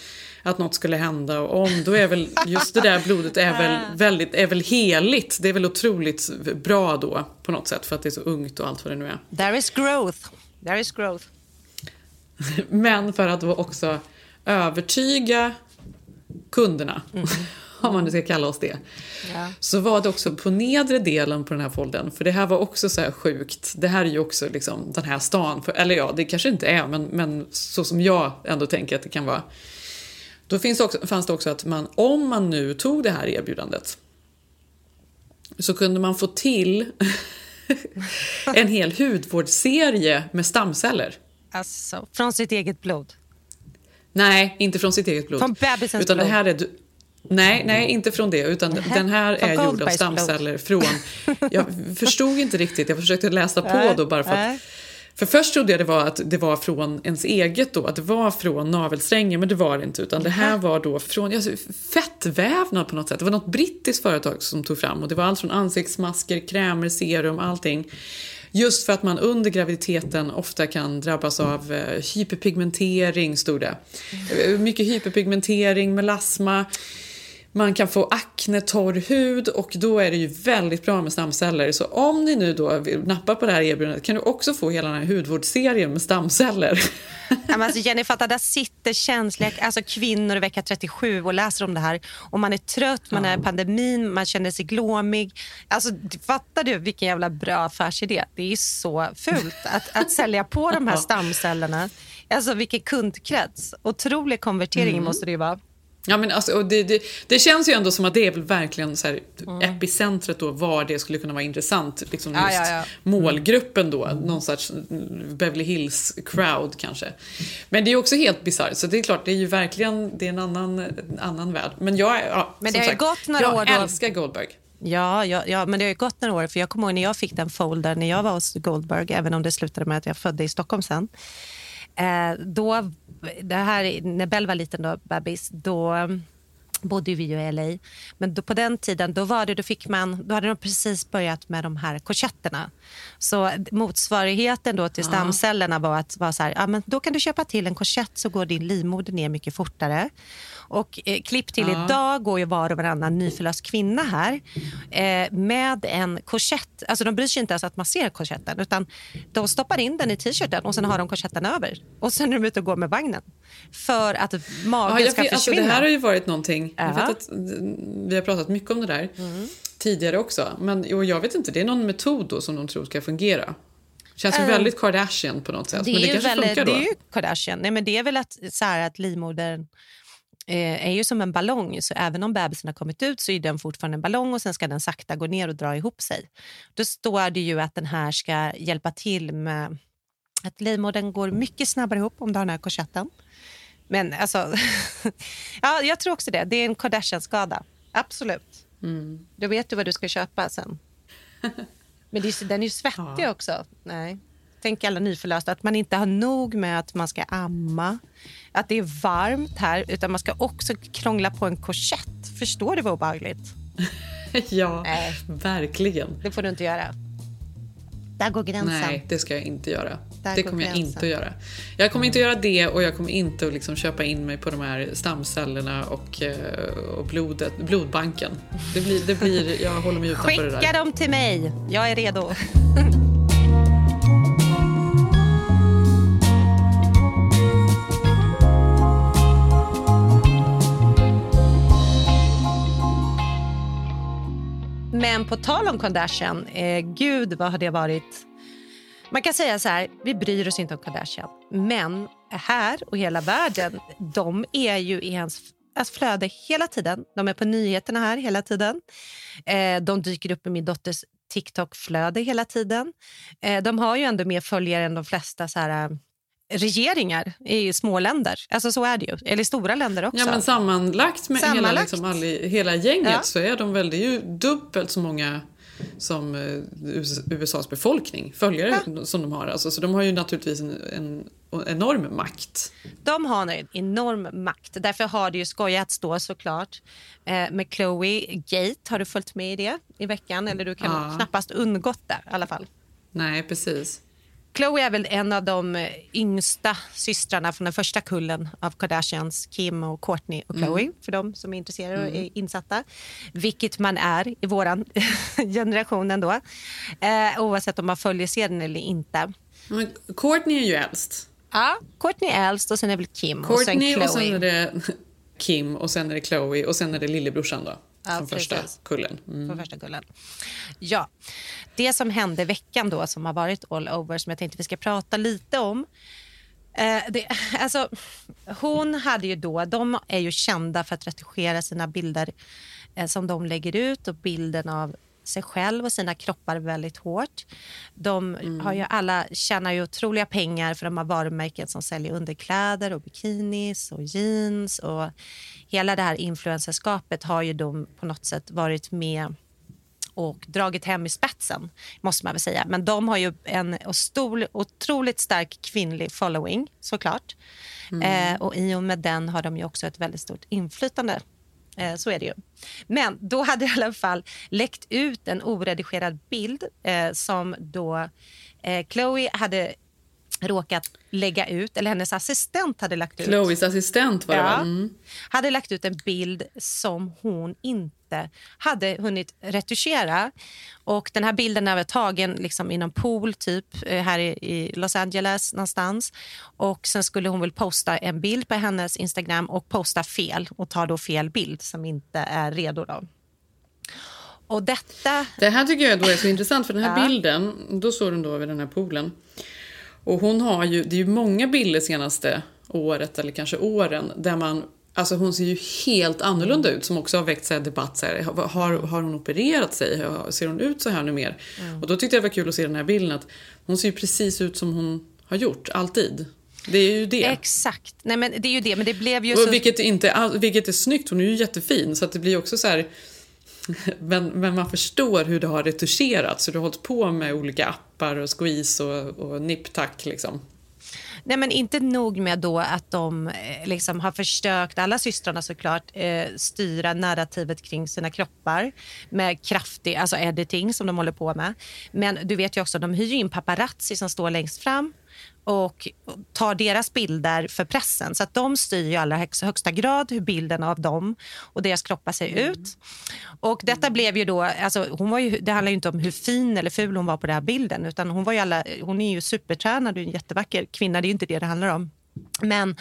att något skulle hända. Och om, då är väl just det där blodet är väl, väldigt, är väl heligt. Det är väl otroligt bra då på något sätt för att det är så ungt och allt vad det nu är. there is growth. There is growth. Men för att också övertyga kunderna, om man nu ska kalla oss det, Ja. så var det också på nedre delen på den här foldern, för det här var också så här sjukt. Det här är ju också liksom den här stan, för, eller ja, det kanske inte är, men, men så som jag ändå tänker att det kan vara. Då finns det också, fanns det också att man, om man nu tog det här erbjudandet, så kunde man få till en hel hudvårdsserie med stamceller. Alltså, från sitt eget blod. Nej, inte från sitt eget blod. Från bebisens utan blod. Det här är, du- nej, nej, inte från det. Utan den här från är gjord av Goldbergs blod. stamceller från... Jag förstod inte riktigt. Jag försökte läsa på då bara för att... För först trodde jag det var att det var från ens eget då, att det var från navelsträngen, men det var det inte. Utan det här var då från ja, fettvävnad på något sätt. Det var något brittiskt företag som tog fram och det var allt från ansiktsmasker, krämer, serum, allting. Just för att man under graviditeten ofta kan drabbas av eh, hyperpigmentering, stod det. Eh, Mycket hyperpigmentering, melasma. Man kan få akne, torr hud och då är det ju väldigt bra med stamceller. Så om ni nu då vill nappa på det här erbjudandet kan du också få hela den här hudvårdsserien med stamceller. Ja, men alltså Jenny, fatta, där sitter känsliga alltså kvinnor i vecka 37 och läser om det här. Och man är trött, man är i pandemin, man känner sig glåmig. Alltså, fattar du vilken jävla bra affärsidé? Det är så fult att, att sälja på de här stamcellerna. Alltså vilken kundkrets. Otrolig konvertering Mm. måste det ju vara. Ja, men alltså, det, det, det känns ju ändå som att det är väl verkligen så här, epicentret då, var det skulle kunna vara intressant. Liksom just ja, ja. målgruppen då, någon sorts Beverly Hills crowd kanske. Men det är också helt bisarrt, så det är klart, det är ju verkligen det är en annan, en annan värld. Men jag, ja, Men det har sagt, gått några jag år då- älskar Goldberg. Ja, ja, ja, men det har ju gått några år. För Jag kommer ihåg när jag fick den folder när jag var hos Goldberg, även om det slutade med att jag födde i Stockholm sen. Eh, då, det här, när Bell var liten, då, bebis, då bodde vi ju i LA. Men då, på den tiden då var det, då fick man, då hade de precis börjat med de här korsetterna. Så motsvarigheten då till stamcellerna var att vara så här, ja, men då kan du köpa till en korsett så går din livmoder ner mycket fortare. Och eh, klipp till Ja. idag går ju var och varannan nyförlöst kvinna här eh, med en korsett. Alltså de bryr sig inte ens att man ser korsetten utan de stoppar in den i t-shirten och sen har de korsetten över. Och sen är de ute och går med vagnen. för att magen Ja, jag ska vet, alltså, försvinna. det här har ju varit någonting... Jag Ja. vet att, mm, vi har pratat mycket om det där Mm. tidigare också. Men jag vet inte, det är någon metod då som de tror ska fungera. Känns ju Eh, väldigt Kardashian på något sätt. det men är det kanske väldigt, funkar då. Det är ju Kardashian. Nej, men det är väl att, så här, att livmodern eh, är ju som en ballong. Så även om bebisen har kommit ut så är den fortfarande en ballong och sen ska den sakta gå ner och dra ihop sig. Då står det ju att den här ska hjälpa till med att livmodern går mycket snabbare ihop om du har den här korsetten. Men alltså, ja, jag tror också det. Det är en Kardashian-skada. Absolut. Mm. Då vet du vad du ska köpa sen. Men det den är ju svettig också. Nej. Tänk alla nyförlösta, att man inte har nog med att man ska amma, att det är varmt här, utan man ska också krångla på en korsett. Förstår du vad obehagligt? ja, verkligen. Det får du inte göra. Där går gränsen. Nej, det ska jag inte göra. Där det kommer jag gränsen. inte att göra. Jag kommer inte att göra det och jag kommer inte att liksom köpa in mig på de här stamcellerna och, eh, och blodet, blodbanken. Det blir, det blir, jag håller mig utanför det där. Skicka dem till mig. Jag är redo. Men på tal om Kardashian, eh, gud vad har det varit... Man kan säga så här, vi bryr oss inte om Kardashian. Men här och hela världen, de är ju i hans alltså flöde hela tiden. De är på nyheterna här hela tiden. Eh, de dyker upp i min dotters TikTok-flöde hela tiden. Eh, de har ju ändå mer följare än de flesta så här, eh, regeringar i små länder. Alltså så är det ju. Eller i stora länder också. Ja, men sammanlagt med Hela, Sammanlagt. liksom, all, hela gänget Ja. så är de väl, det är ju dubbelt så många som eh, US- USAs befolkning, följare som de har. Alltså, så de har ju naturligtvis en, en enorm makt. De har en enorm makt. Därför har det ju skojats då såklart eh, med Chloe Gate. Har du följt med i det i veckan? Eller du kan Ja. knappast undgått det i alla fall. Nej, precis. Chloe är väl en av de eh, yngsta systrarna från den första kullen av Kardashians, Kim och Kourtney och Chloe, Mm. för de som är intresserade och Mm. är insatta. Vilket man är i vår generation ändå, eh, oavsett om man följer serien eller inte. Men Courtney är ju äldst. Ja, Kourtney är äldst och sen är väl Kim och sen Courtney Chloe. och sen är det Kim och sen är det Chloe och sen är det lillebrorsan då. Ja, från första kullen. Mm. Från första kullen. Ja, det som hände veckan då som har varit all over som jag tänkte vi ska prata lite om. Eh, det, alltså, hon hade ju då, de är ju kända för att retuschera sina bilder eh, som de lägger ut och bilden av sig själv och sina kroppar väldigt hårt. De har ju alla tjänar ju otroliga pengar för de har varumärken som säljer underkläder och bikinis och jeans och hela det här influencerskapet har ju de på något sätt varit med och dragit hem i spetsen, måste man väl säga. Men de har ju en stor, otroligt stark kvinnlig following, såklart. Eh, och i och med den har de ju också ett väldigt stort inflytande. Eh, så är det ju. Men då hade i alla fall läckt ut en oredigerad bild eh, som då eh, Chloe hade råkat lägga ut, eller hennes assistent hade lagt ut. Chloes assistent var det Ja. Mm. Hade lagt ut en bild som hon inte hade hunnit retuschera. Och den här bilden är tagen liksom i någon pool typ eh, här i, Los Angeles någonstans. Och sen skulle hon väl posta en bild på hennes Instagram och posta fel och ta då fel bild som inte är redo då. Och detta... Det här tycker jag då är så intressant för den här Ja. bilden, då står den då vid den här poolen. Och hon har ju, det är ju många bilder senaste året eller kanske åren där man Alltså hon ser ju helt annorlunda ut som också har väckt så debatt. Så här, har, har hon opererat sig? Ser hon ut så här nu mer? Mm. Och då tyckte jag det var kul att se den här bilden att hon ser ju precis ut som hon har gjort, alltid. Det är ju det. Exakt. Nej, men det är ju det, men det blev ju så... Vilket, inte, vilket är snyggt, hon är ju jättefin så att det blir också så här men, men man förstår hur det har retuscherats, hur du har hållit på med olika appar och squeeze och, och nipptack liksom. Nej, men inte nog med då att de eh, liksom har försökt, alla systrarna såklart, eh, styra narrativet kring sina kroppar med kraftig alltså editing som de håller på med. Men du vet ju också, de hyr in paparazzi som står längst fram och tar deras bilder för pressen. Så att de styr i allra högsta, grad hur bilden av dem och deras kroppar ser ut. Och detta blev ju då, alltså hon var ju, det handlar ju inte om hur fin eller ful hon var på den här bilden utan hon var ju alla, hon är ju supertränad och en jättevacker kvinna, det är ju inte det det handlar om. Men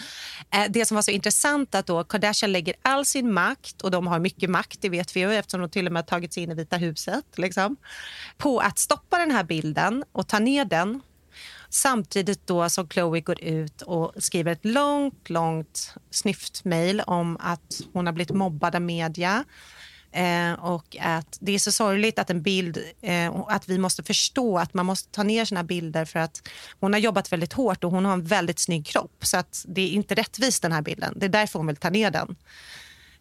eh, det som var så intressant att då Kardashian lägger all sin makt, och de har mycket makt, det vet vi ju eftersom de till och med tagit sig in i Vita huset, liksom, på att stoppa den här bilden och ta ner den. Samtidigt då som Chloe går ut och skriver ett långt, långt snyftmejl om att hon har blivit mobbad av media. Eh, och att det är så sorgligt att en bild, eh, att vi måste förstå att man måste ta ner sina bilder för att hon har jobbat väldigt hårt och hon har en väldigt snygg kropp. Så att det är inte rättvist den här bilden. Det är därför hon vill ta ner den.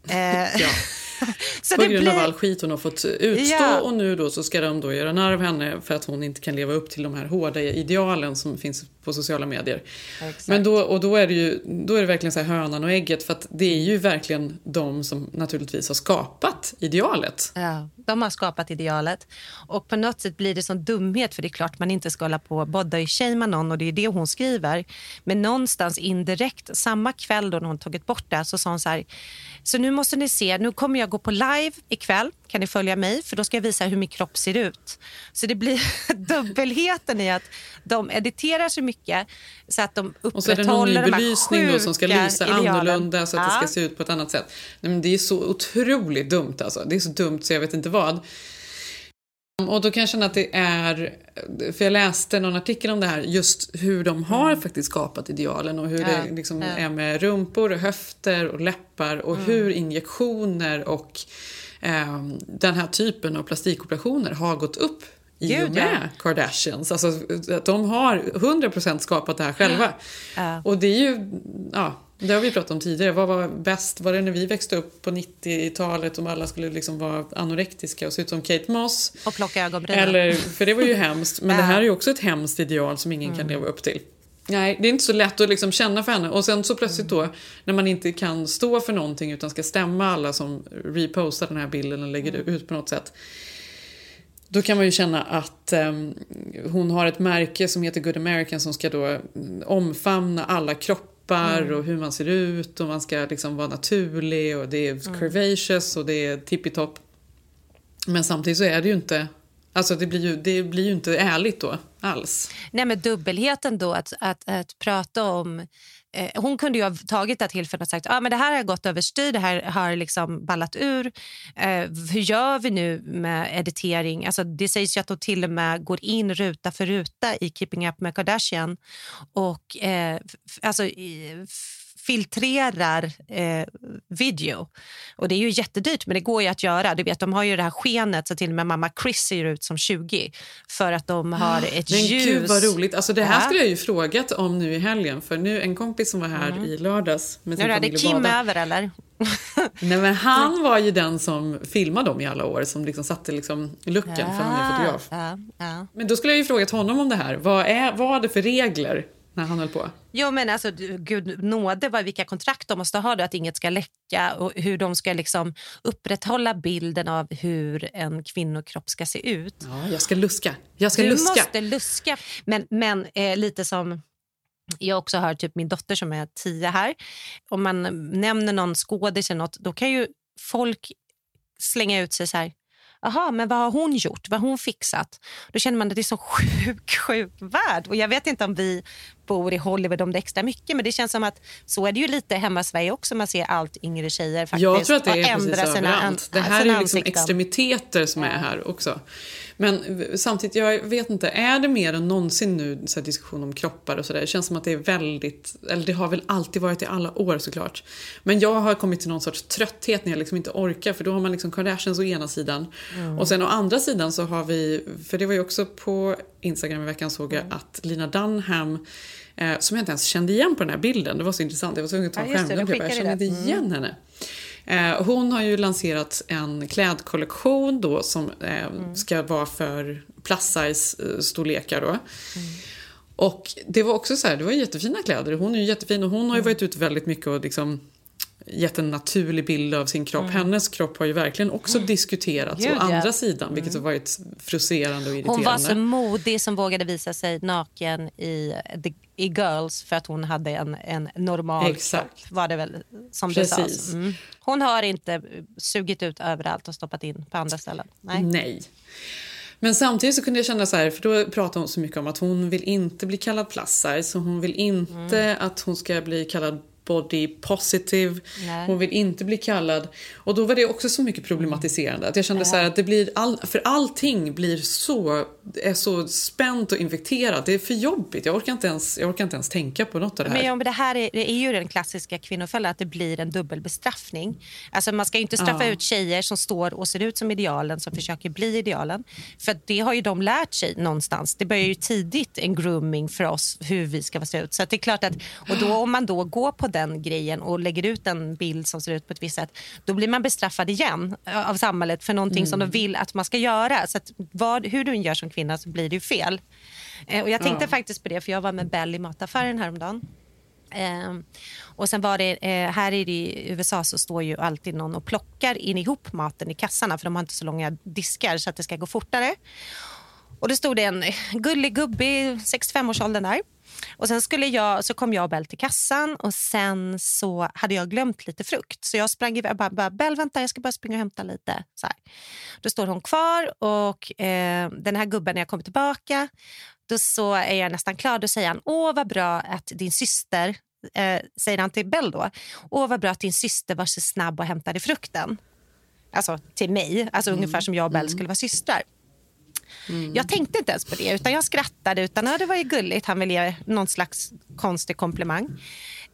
Eh, Ja. så På det grund av blir- all skit hon har fått utstå Ja. och nu då så ska de då göra narr av henne för att hon inte kan leva upp till de här hårda idealen som finns på sociala medier. Men då, och då är det ju då är det verkligen så här hönan och ägget för att det är ju verkligen de som naturligtvis har skapat idealet. Ja, de har skapat idealet. Och på något sätt blir det sån dumhet för det är klart man inte ska hålla på och body-shamea någon och det är det hon skriver. Men någonstans indirekt, samma kväll då hon tagit bort det så sa hon så här, så nu måste ni se, nu kommer jag gå på live ikväll, kan ni följa mig för då ska jag visa hur min kropp ser ut. Så det blir dubbelheten i att de editerar så mycket så att de Och så är det någon ny upprätthåller belysning då som ska lysa idealen. annorlunda så att det Ja. ska se ut på ett annat sätt. Nej, men det är så otroligt dumt alltså. Det är så dumt så jag vet inte vad. Och då kan jag känna att det är, för jag läste någon artikel om det här, just hur de har faktiskt skapat idealen och hur Mm. Ja, det liksom ja. är med rumpor och höfter och läppar och Mm. hur injektioner och eh, den här typen av plastikoperationer har gått upp i Gud, och med Kardashians. Alltså de har 100% skapat det här själva. Ja. Och det är ju, ja, det har vi pratat om tidigare. Vad var bäst? Var det när vi växte upp på 90-talet och alla skulle liksom vara anorektiska och se ut som Kate Moss? Och plocka ögonbrynen. Eller, för det var ju hemskt. Men det här är ju också ett hemskt ideal som ingen kan Mm. leva upp till. Nej, det är inte så lätt att liksom känna för henne. Och sen så plötsligt då, när man inte kan stå för någonting utan ska stämma alla som repostar den här bilden och lägger Mm. ut på något sätt. Då kan man ju känna att ehm, hon har ett märke som heter Good American som ska då mm, omfamna alla kroppar Mm. och hur man ser ut och man ska liksom vara naturlig och det är Mm. curvaceous och det är tippitopp. Men samtidigt så är det ju inte, alltså det blir ju, det blir ju inte ärligt då alls. Nej, men dubbelheten då, att, att, att prata om... Eh, hon kunde ju ha tagit det tillfället och sagt ah, men det här har gått överstyr, det här har liksom ballat ur. Eh, hur gör vi nu med editering? Alltså, det sägs ju att hon till och med går in ruta för ruta i Keeping Up med Kardashian och eh, f- alltså, i, f- filtrerar eh, video. Och Det är ju jättedyrt, men det går ju att göra. Du vet, de har ju det här skenet så till och med mamma Chris ser ut som 20 för att de har ett Men ljus. gud vad roligt. Alltså det här Ja. skulle jag ju frågat om nu i helgen. För nu en kompis som var här i lördags med sin Nu familj och Kim över, eller? Nej men han var ju den som filmade dem i alla år. Som liksom satte liksom looken för han är fotograf. Ja, ja. Men då skulle jag ju frågat honom om det här. Vad, är, vad var det för regler när han höll på? Jo, men alltså, gud nåde vad, vilka kontrakt de måste ha, då, att inget ska läcka och hur de ska liksom upprätthålla bilden av hur en kvinnokropp ska se ut. Ja, jag ska luska. Jag ska du luska. måste luska. Men, men eh, lite som... Jag också har typ min dotter som är tio här. Om man nämner någon skådis eller något, då kan ju folk slänga ut sig så här. Jaha, men vad har hon gjort? Vad har hon fixat? Då känner man att det är så sjuk, sjuk värld. Och jag vet inte om vi bor i Hollywood om det extra mycket, men det känns som att så är det ju lite hemma i Sverige också. Man ser allt yngre tjejer faktiskt Jag tror att det är precis sina, överallt. Det an- här är sina liksom extremiteter som är här också. Men samtidigt, jag vet inte, är det mer än någonsin nu så här diskussion om kroppar och sådär? Det känns som att det är väldigt, eller det har väl alltid varit i alla år såklart. Men jag har kommit till någon sorts trötthet när jag liksom inte orkar för då har man liksom Kardashians å ena sidan Mm. och sen å andra sidan så har vi, för det var ju också på Instagram i veckan såg jag Mm. att Lina Dunham eh, som jag inte ens kände igen på den här bilden, det var så intressant, jag var tvungen att ta Ja, en just det, skärmdump, de jag kände inte. Mm. igen henne. Eh, hon har ju lanserat en klädkollektion då som eh, Mm. ska vara för plus size eh, då. Mm. Och det var också så här, det var jättefina kläder. Hon är ju jättefin och hon Mm. har ju varit ute väldigt mycket och liksom gett en naturlig bild av sin kropp. Mm. Hennes kropp har ju verkligen också diskuterats Gud, å. Mm. andra sidan, vilket har varit frustrerande och irriterande. Hon var så modig som vågade visa sig naken i, i Girls för att hon hade en, en normal Exakt. kropp. Var det väl som Precis. det sades. Mm. Hon har inte sugit ut överallt och stoppat in på andra ställen. Nej. Nej. Men samtidigt så kunde jag känna så här, för då pratade hon så mycket om att hon vill inte bli kallad plus size, hon vill inte Mm. att hon ska bli kallad body positive, Nej. hon vill inte bli kallad... Och då var det också så mycket problematiserande. Att jag kände så här att det blir all, för allting blir så, är så spänt och infekterat. Det är för jobbigt. Jag orkar inte ens, jag orkar inte ens tänka på något av det här. Men ja, men det här är, det är ju den klassiska kvinnofällan, att det blir en dubbelbestraffning. Alltså man ska inte straffa Ja. ut tjejer som står och ser ut som idealen, som försöker bli idealen. För det har ju de lärt sig någonstans. Det börjar ju tidigt en grooming för oss, hur vi ska se ut. Så det är klart att, och då, om man då går på den grejen och lägger ut en bild som ser ut på ett visst sätt, då blir man bestraffad igen eh, av samhället för någonting som de vill att man ska göra. Så vad, hur du än gör som kvinna så blir det ju fel. Eh, Och jag tänkte Ja. faktiskt på det, för jag var med Bell i mataffären häromdagen. Ehm, och sen var det, eh, här i i USA så står ju alltid någon och plockar in ihop maten i kassarna för de har inte så långa diskar så att det ska gå fortare. Och det stod det en gullig gubbe i 65-årsåldern där. Och sen skulle jag, så kom jag och Bell till kassan och sen så hade jag glömt lite frukt. Så jag sprang iväg och bara, bara Bell vänta jag ska bara springa och hämta lite. Så här. Då står hon kvar och eh, den här gubben när jag kommer tillbaka då så är jag nästan klar. Då säger han, åh vad bra att din syster, eh, säger han till Bell då, åh vad bra att din syster var så snabb och hämtade frukten. Alltså till mig, alltså ungefär som jag och Bell skulle vara systrar. Jag tänkte inte ens på det, utan jag skrattade. Utan, ja, det var ju gulligt, han ville ge någon slags konstig komplimang.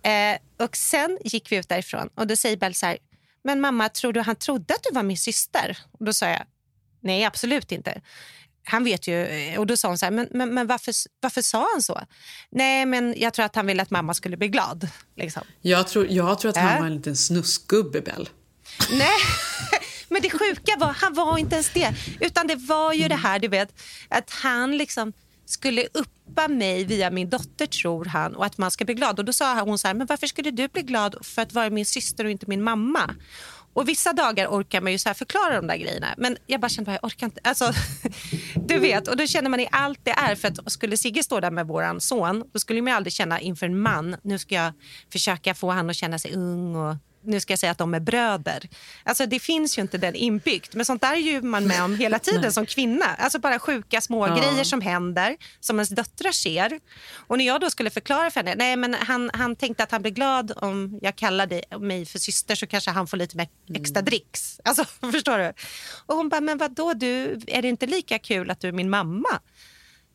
Eh, och Sen gick vi ut därifrån och då säger Bell så här, men mamma, tror du han trodde att du var min syster? Och Då sa jag, nej absolut inte. Han vet ju, och då sa hon så här, men, men, men varför, varför sa han så? Nej, men jag tror att han ville att mamma skulle bli glad. Liksom. Jag tror, jag tror att han Äh? var en liten snuskgubbe, Bell. Nej, men det sjuka var han var inte ens det. Utan det var ju det här, du vet, att han liksom skulle uppa mig via min dotter, tror han, och att man ska bli glad. Och Då sa hon så här, men varför skulle du bli glad för att vara min syster och inte min mamma? Och Vissa dagar orkar man ju så här förklara de där grejerna. Men jag bara kände bara, jag orkar inte. Alltså, du vet, och då känner man i allt det är. För att skulle Sigge stå där med vår son, då skulle man ju aldrig känna inför en man, nu ska jag försöka få han att känna sig ung och nu ska jag säga att de är bröder. Alltså det finns ju inte den inbyggt. Men sånt där är ju man med om hela tiden som kvinna. Alltså bara sjuka små Ja. grejer som händer, som ens döttrar ser. Och när jag då skulle förklara för henne, nej men han, han tänkte att han blev glad om jag kallade mig för syster så kanske han får lite mer extra dricks. Alltså förstår du? Och hon bara, men vad då du, är det inte lika kul att du är min mamma?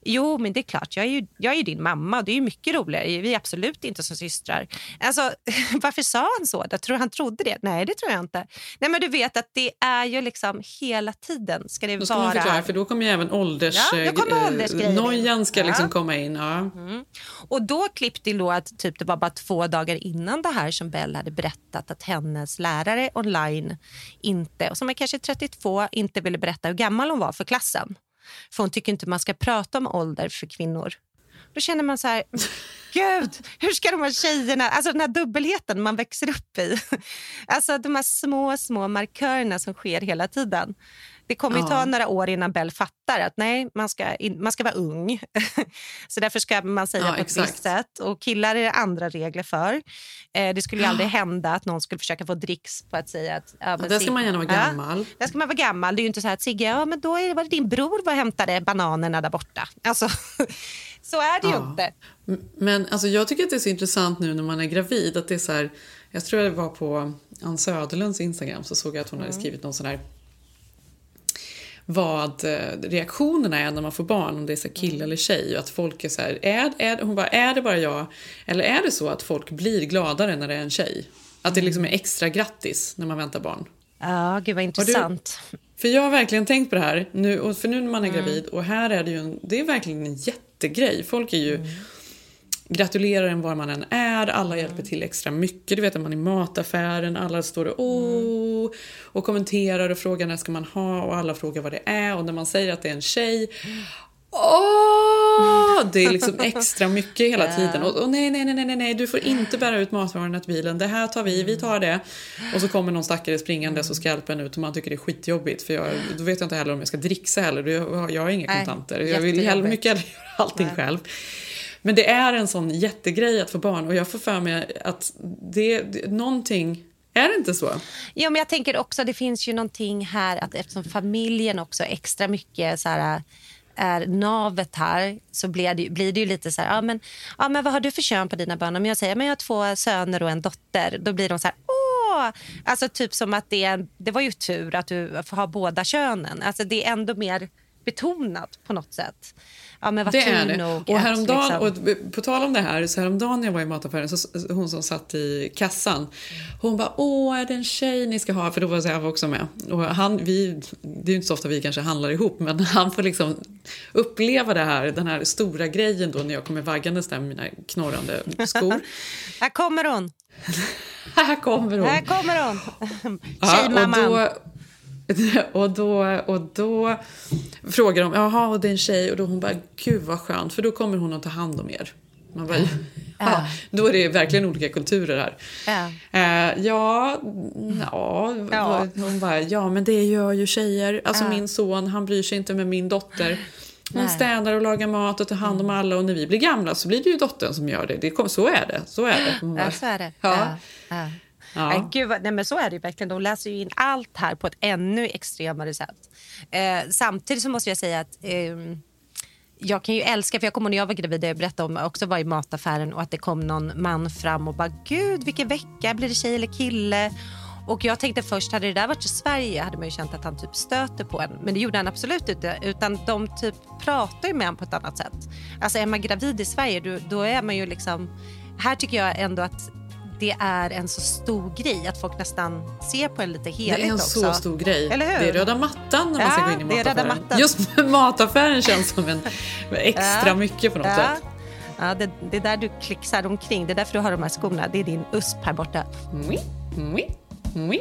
Jo, men det är klart. Jag är ju, jag är ju din mamma. Det är ju mycket roligare. Vi är absolut inte som systrar. Alltså, varför sa han så? Jag tror han trodde det. Nej, det tror jag inte. Nej, men du vet att det är ju liksom hela tiden ska det Då ska vara... förklara, för då kommer ju även ålders... Ja, då kommer eh, åldersgrejen. Nojan ska Ja. liksom komma in. Ja. Mm. Och då klippte då att typ det var bara två dagar innan det här som Bell hade berättat att hennes lärare online inte, och som är kanske 32, inte ville berätta hur gammal hon var för klassen. För hon tycker inte man ska prata om ålder för kvinnor. Då känner man så här, gud, hur ska de här tjejerna, alltså den här dubbelheten man växer upp i. Alltså de här små, små markörerna som sker hela tiden. Det kommer ju Ja. ta några år innan Bell fattar att nej, man ska, in, man ska vara ung. så därför ska man säga Ja, på ett exakt. visst sätt. Och killar är det andra regler för. Eh, det skulle ju aldrig hända att någon skulle försöka få dricks på att säga att... Ja, där ska man gärna vara Ja, gammal. där ska man vara gammal. Det är ju inte så här att Sigge, ja men då är det, var det din bror var och hämtade bananerna där borta. Alltså, så är det ju Ja. inte. Men alltså, jag tycker att det är så intressant nu när man är gravid. Att det är så här, jag tror det var på Ann Söderlunds Instagram så såg jag att hon hade skrivit någon sån här vad eh, reaktionerna är när man får barn, om det är så kille eller tjej. Och att folk är så här, är, är, hon bara, är det bara jag? Eller är det så att folk blir gladare när det är en tjej? Att det liksom är extra grattis när man väntar barn? Ja, gud vad intressant. För jag har verkligen tänkt på det här, nu, för nu när man är gravid, och här är det ju en, det är verkligen en jättegrej. Folk är ju gratulerar en var man än är, alla hjälper till extra mycket. Du vet när man är i mataffären, alla står och åh och kommenterar och frågar när ska man ha och alla frågar vad det är och när man säger att det är en tjej Åh! Det är liksom extra mycket hela tiden. Och, och nej, nej, nej, nej, nej, du får inte bära ut matvarorna till bilen. Det här tar vi, vi tar det. Och så kommer någon stackare springande och ska hjälpa en ut och man tycker det är skitjobbigt. För jag, då vet jag inte heller om jag ska dricksa heller. Jag, jag har inga kontanter. Jag vill hellre, mycket hellre göra allting själv. Men det är en sån jättegrej att få barn och jag får för mig att det, det någonting Är det inte så? Ja, men jag tänker också det finns ju någonting här att eftersom familjen också extra mycket så här, är navet här så blir det, blir det ju lite så här, ja men, ja men vad har du för kön på dina barn? Om jag säger, men jag har två söner och en dotter, då blir de så här, åh! Alltså typ som att det, är, det var ju tur att du har båda könen. Alltså det är ändå mer betonat på något sätt. Ja, men det är det. Nog och häromdagen, liksom... och på tal om det här, så häromdagen när jag var i mataffären, så, hon som satt i kassan, hon bara “Åh, är det en tjej ni ska ha?” För då var jag också med. Och han, vi, det är ju inte så ofta vi kanske handlar ihop, men han får liksom uppleva det här, den här stora grejen då när jag kommer vaggandes där med mina knorrande skor. här kommer hon! här kommer hon! Här kommer hon! Tjejmamman! Ja, och då, och då frågar de, jaha, och det är en tjej. Och då hon bara, gud vad skönt, för då kommer hon att ta hand om er. Man bara, ja. Då är det verkligen olika kulturer här. Ja, eh, ja, ja, ja. Hon bara, ja men det gör ju tjejer. Alltså ja. min son, han bryr sig inte med min dotter. Hon städar och lagar mat och tar hand om alla och när vi blir gamla så blir det ju dottern som gör det. det så är det. Så är det. Bara, ja, så är det. Ja. Ja. Gud, nej, men så är det ju verkligen. De läser ju in allt här på ett ännu extremare sätt. Eh, samtidigt så måste jag säga att eh, jag kan ju älska, för jag kommer när jag var gravid, jag berättade om, också var i mataffären och att det kom någon man fram och bara gud vilken vecka, blir det tjej eller kille? Och jag tänkte först, hade det där varit i Sverige hade man ju känt att han typ stöter på en. Men det gjorde han absolut inte. Utan de typ pratar ju med en på ett annat sätt. Alltså är man gravid i Sverige då, då är man ju liksom... Här tycker jag ändå att det är en så stor grej att folk nästan ser på en lite heligt Det är en också. så stor grej. Eller hur? Det är röda mattan när man ja, ska gå in i mataffären. Det är röda mattan. Just mataffären känns som en extra ja, mycket på något ja. sätt. Ja, det, det är där du klicksar omkring. Det är därför du har de här skorna. Det är din USP här borta. Oui, oui, oui.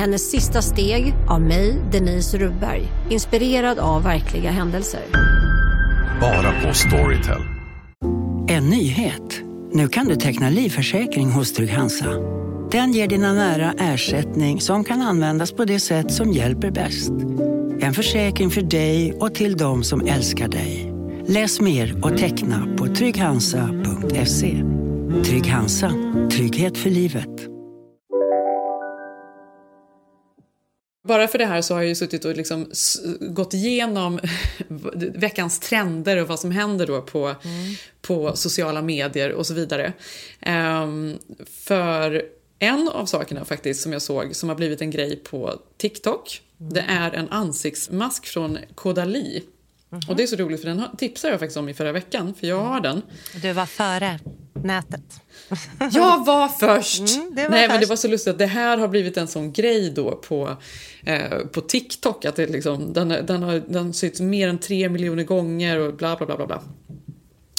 Hennes sista steg av mig, Denise Rubberg. Inspirerad av verkliga händelser. Bara på Storytel. En nyhet. Nu kan du teckna livförsäkring hos Trygg-Hansa. Den ger dina nära ersättning som kan användas på det sätt som hjälper bäst. En försäkring för dig och till de som älskar dig. Läs mer och teckna på trygghansa.se. Trygg Hansa. Trygghet för livet. Bara för det här så har jag ju suttit och liksom gått igenom veckans trender och vad som händer då på, mm. på sociala medier och så vidare. Um, för en av sakerna faktiskt som jag såg som har blivit en grej på TikTok, mm. det är en ansiktsmask från Kodali. Mm -hmm. Och det är så roligt för den tipsade jag faktiskt om i förra veckan, för jag har den. Du var före nätet. jag var först! Mm, var Nej först. men det var så lustigt att det här har blivit en sån grej då på, eh, på TikTok. Att det liksom, den, den har den syns mer än tre miljoner gånger och bla bla bla bla. bla.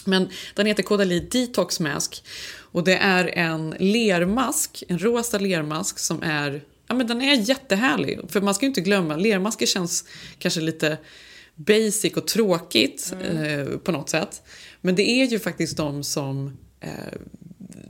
Men den heter Kodali Detox Mask. Och det är en lermask, en rosa lermask som är, ja men den är jättehärlig. För man ska ju inte glömma, lermasker känns kanske lite basic och tråkigt mm. eh, på något sätt. Men det är ju faktiskt de som eh,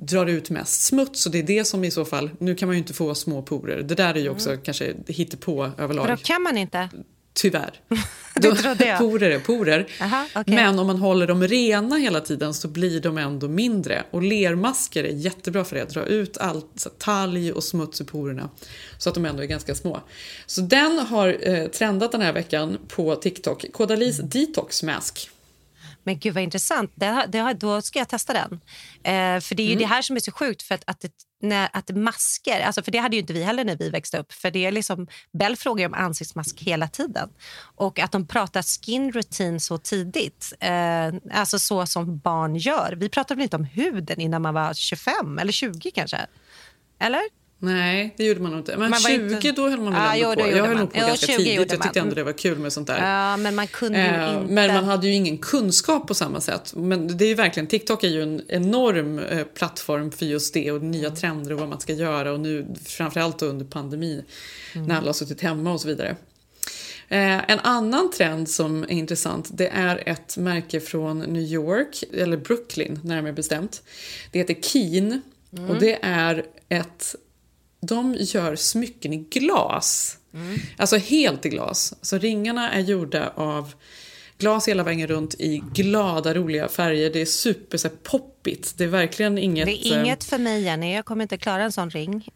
drar ut mest smuts och det är det som i så fall, nu kan man ju inte få små porer, det där är ju också mm. kanske hittepå överlag. Då kan man inte? Tyvärr. det trodde jag. Porer är porer. Aha, okay. Men om man håller dem rena hela tiden så blir de ändå mindre. Och lermasker är jättebra för det. Dra ut allt, talg och smuts ur porerna. Så att de ändå är ganska små. Så den har eh, trendat den här veckan på TikTok. Kodalis Detox Mask. Men gud vad intressant. Det, det, då ska jag testa den. Eh, för det är ju mm. det här som är så sjukt. För att, att, det, när, att masker, alltså för det hade ju inte vi heller när vi växte upp. För det är liksom, Bell frågar om ansiktsmask hela tiden. Och att de pratar skin routine så tidigt. Eh, alltså så som barn gör. Vi pratade väl inte om huden innan man var 25 eller 20 kanske? Eller? Nej, det gjorde man nog inte. Men Man var 20 inte- då höll man väl Ja, ändå jo, på. Jag höll man. på Jo, ganska 20 tidigt. Jag tyckte ändå det var kul med sånt där. Ja, men man kunde Eh, inte... Men man hade ju ingen kunskap på samma sätt. Men det är ju verkligen, TikTok är ju en enorm eh, plattform för just det och nya trender och vad man ska göra och nu framförallt under pandemin när alla har suttit hemma och så vidare. Eh, en annan trend som är intressant det är ett märke från New York, eller Brooklyn närmare bestämt. Det heter Keen och det är ett... De gör smycken i glas. Alltså helt i glas. Så ringarna är gjorda av glas hela vägen runt i glada, roliga färger. Det är super så här, poppigt. Det är verkligen inget... Det är eh, inget för mig, Jenny. Jag kommer inte klara en sån ring.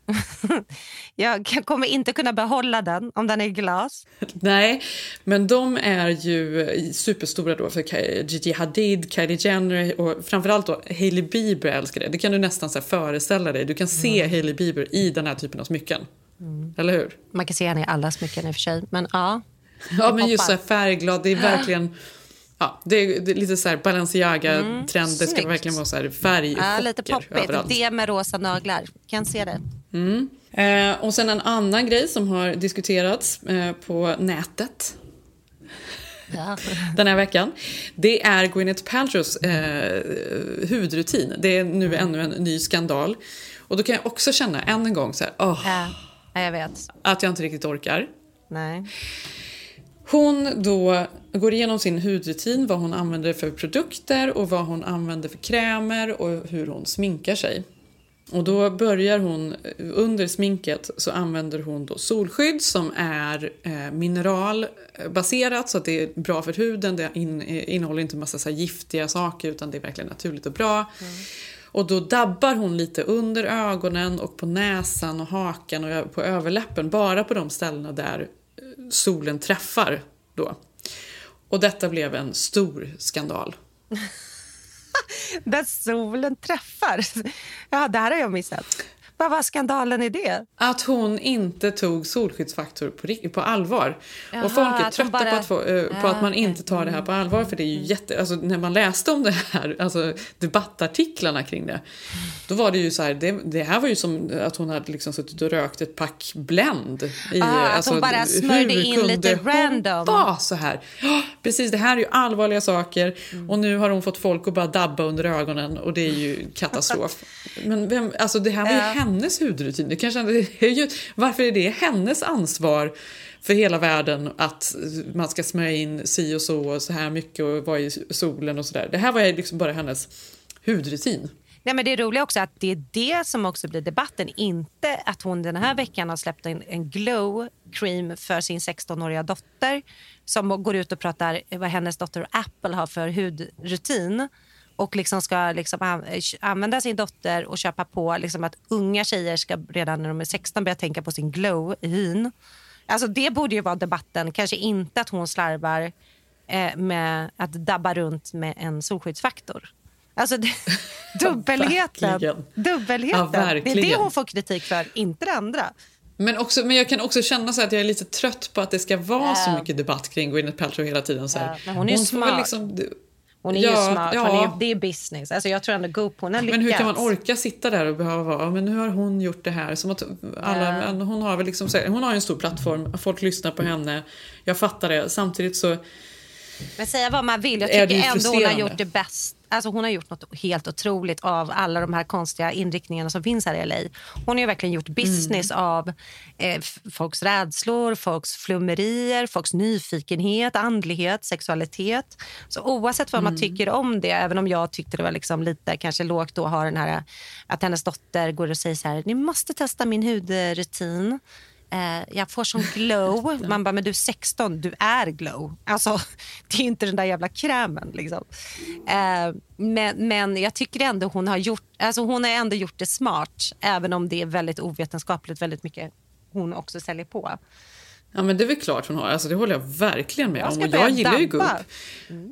jag kommer inte kunna behålla den om den är i glas. Nej, men de är ju superstora då för Gigi Hadid, Kylie Jenner och framförallt då Hailey Bieber älskar det. Det kan du nästan så här föreställa dig. Du kan se Mm. Hailey Bieber i den här typen av smycken. Eller hur? Man kan se henne i alla smycken i och för sig. Men ja. Ja, men just så färgglad. Det är verkligen... Ja, det är, det är lite så här Balenciaga-trend. det ska snyggt. verkligen vara så här färgchocker Ja, lite poppigt. överallt. Det med rosa naglar. Kan se det. Mm. Eh, och sen en annan grej som har diskuterats eh, på nätet Ja. den här veckan. Det är Gwyneth Paltrows eh, hudrutin. Det är nu ännu en ny skandal. Och då kan jag också känna än en gång så här, Ja, ja, jag vet. att jag inte riktigt orkar. Nej. Hon då går igenom sin hudrutin, vad hon använder för produkter och vad hon använder för krämer och hur hon sminkar sig. Och då börjar hon, under sminket så använder hon då solskydd som är eh, mineralbaserat så att det är bra för huden. Det in, eh, innehåller inte massa så giftiga saker utan det är verkligen naturligt och bra. Och då dabbar hon lite under ögonen och på näsan och hakan och på överläppen. Bara på de ställena där solen träffar då. Och detta blev en stor skandal. Där solen träffar. Ja, det här har jag missat. Vad var skandalen i det? Att hon inte tog solskyddsfaktor på, på allvar. Jaha, och folk är att hon trötta bara- på, att få, eh, på att man inte tar det här på allvar. För det är ju jätte... Alltså, när man läste om det här, alltså debattartiklarna kring det. Då var det ju så här, det, det här var ju som att hon hade liksom suttit och rökt ett pack Blend. I, Ah, att alltså, hon bara smörjde hur in lite hon random. vara så här? Precis, det här är ju allvarliga saker. Och nu har hon fått folk att bara dabba under ögonen och det är ju katastrof. Men vem, alltså det här var ju Ja hennes hudrutin. Det kanske, det är ju, varför är det hennes ansvar för hela världen att man ska smörja in si och så och så här mycket och vara i solen och sådär. Det här var ju liksom bara hennes hudrutin. Nej, men det roliga också är att det är det som också blir debatten. Inte att hon den här veckan har släppt en, en glow cream för sin 16-åriga dotter som går ut och pratar vad hennes dotter Apple har för hudrutin och liksom ska liksom an- använda sin dotter och köpa på liksom att unga tjejer ska redan när de är 16 börja tänka på sin glow i hyn. Alltså det borde ju vara debatten, kanske inte att hon slarvar eh, med att dabba runt med en solskyddsfaktor. Alltså det, dubbelheten. dubbelheten. Ja, det är det hon får kritik för, inte det andra. Men, också, men jag kan också känna så att jag är lite trött på att det ska vara så Ja. mycket debatt kring Gwyneth Paltrow hela tiden. Så här. Men hon är väl smart. Liksom, Hon är Ja, ju smart, ja. är, det är business. Alltså jag tror ändå Goop, hon har lyckats. Men hur kan man orka sitta där och behöva vara, men nu har hon gjort det här. Som att alla, Ja. men hon har väl liksom, hon har ju en stor plattform, folk lyssnar på henne. Jag fattar det. Samtidigt så, Men säga vad man vill, jag tycker ändå hon har gjort det bäst. Alltså hon har gjort något helt otroligt av alla de här konstiga inriktningarna som finns här i LA. Hon har ju verkligen gjort business Mm. av eh, folks rädslor, folks flummerier, folks nyfikenhet, andlighet, sexualitet. Så oavsett vad man Mm. tycker om det, även om jag tyckte det var liksom lite kanske lågt att ha den här att hennes dotter går och säger så här, ni måste testa min hudrutin. Eh, jag får sån glow. Man bara, men du är 16, du är glow. Alltså, det är inte den där jävla krämen. Liksom. Eh, men, men jag tycker ändå hon har gjort alltså hon har ändå gjort det smart. Även om det är väldigt ovetenskapligt väldigt mycket hon också säljer på. ja men det är väl klart hon har. Alltså, det håller jag verkligen med Jag om. Och jag gillar ju dabba. Goop.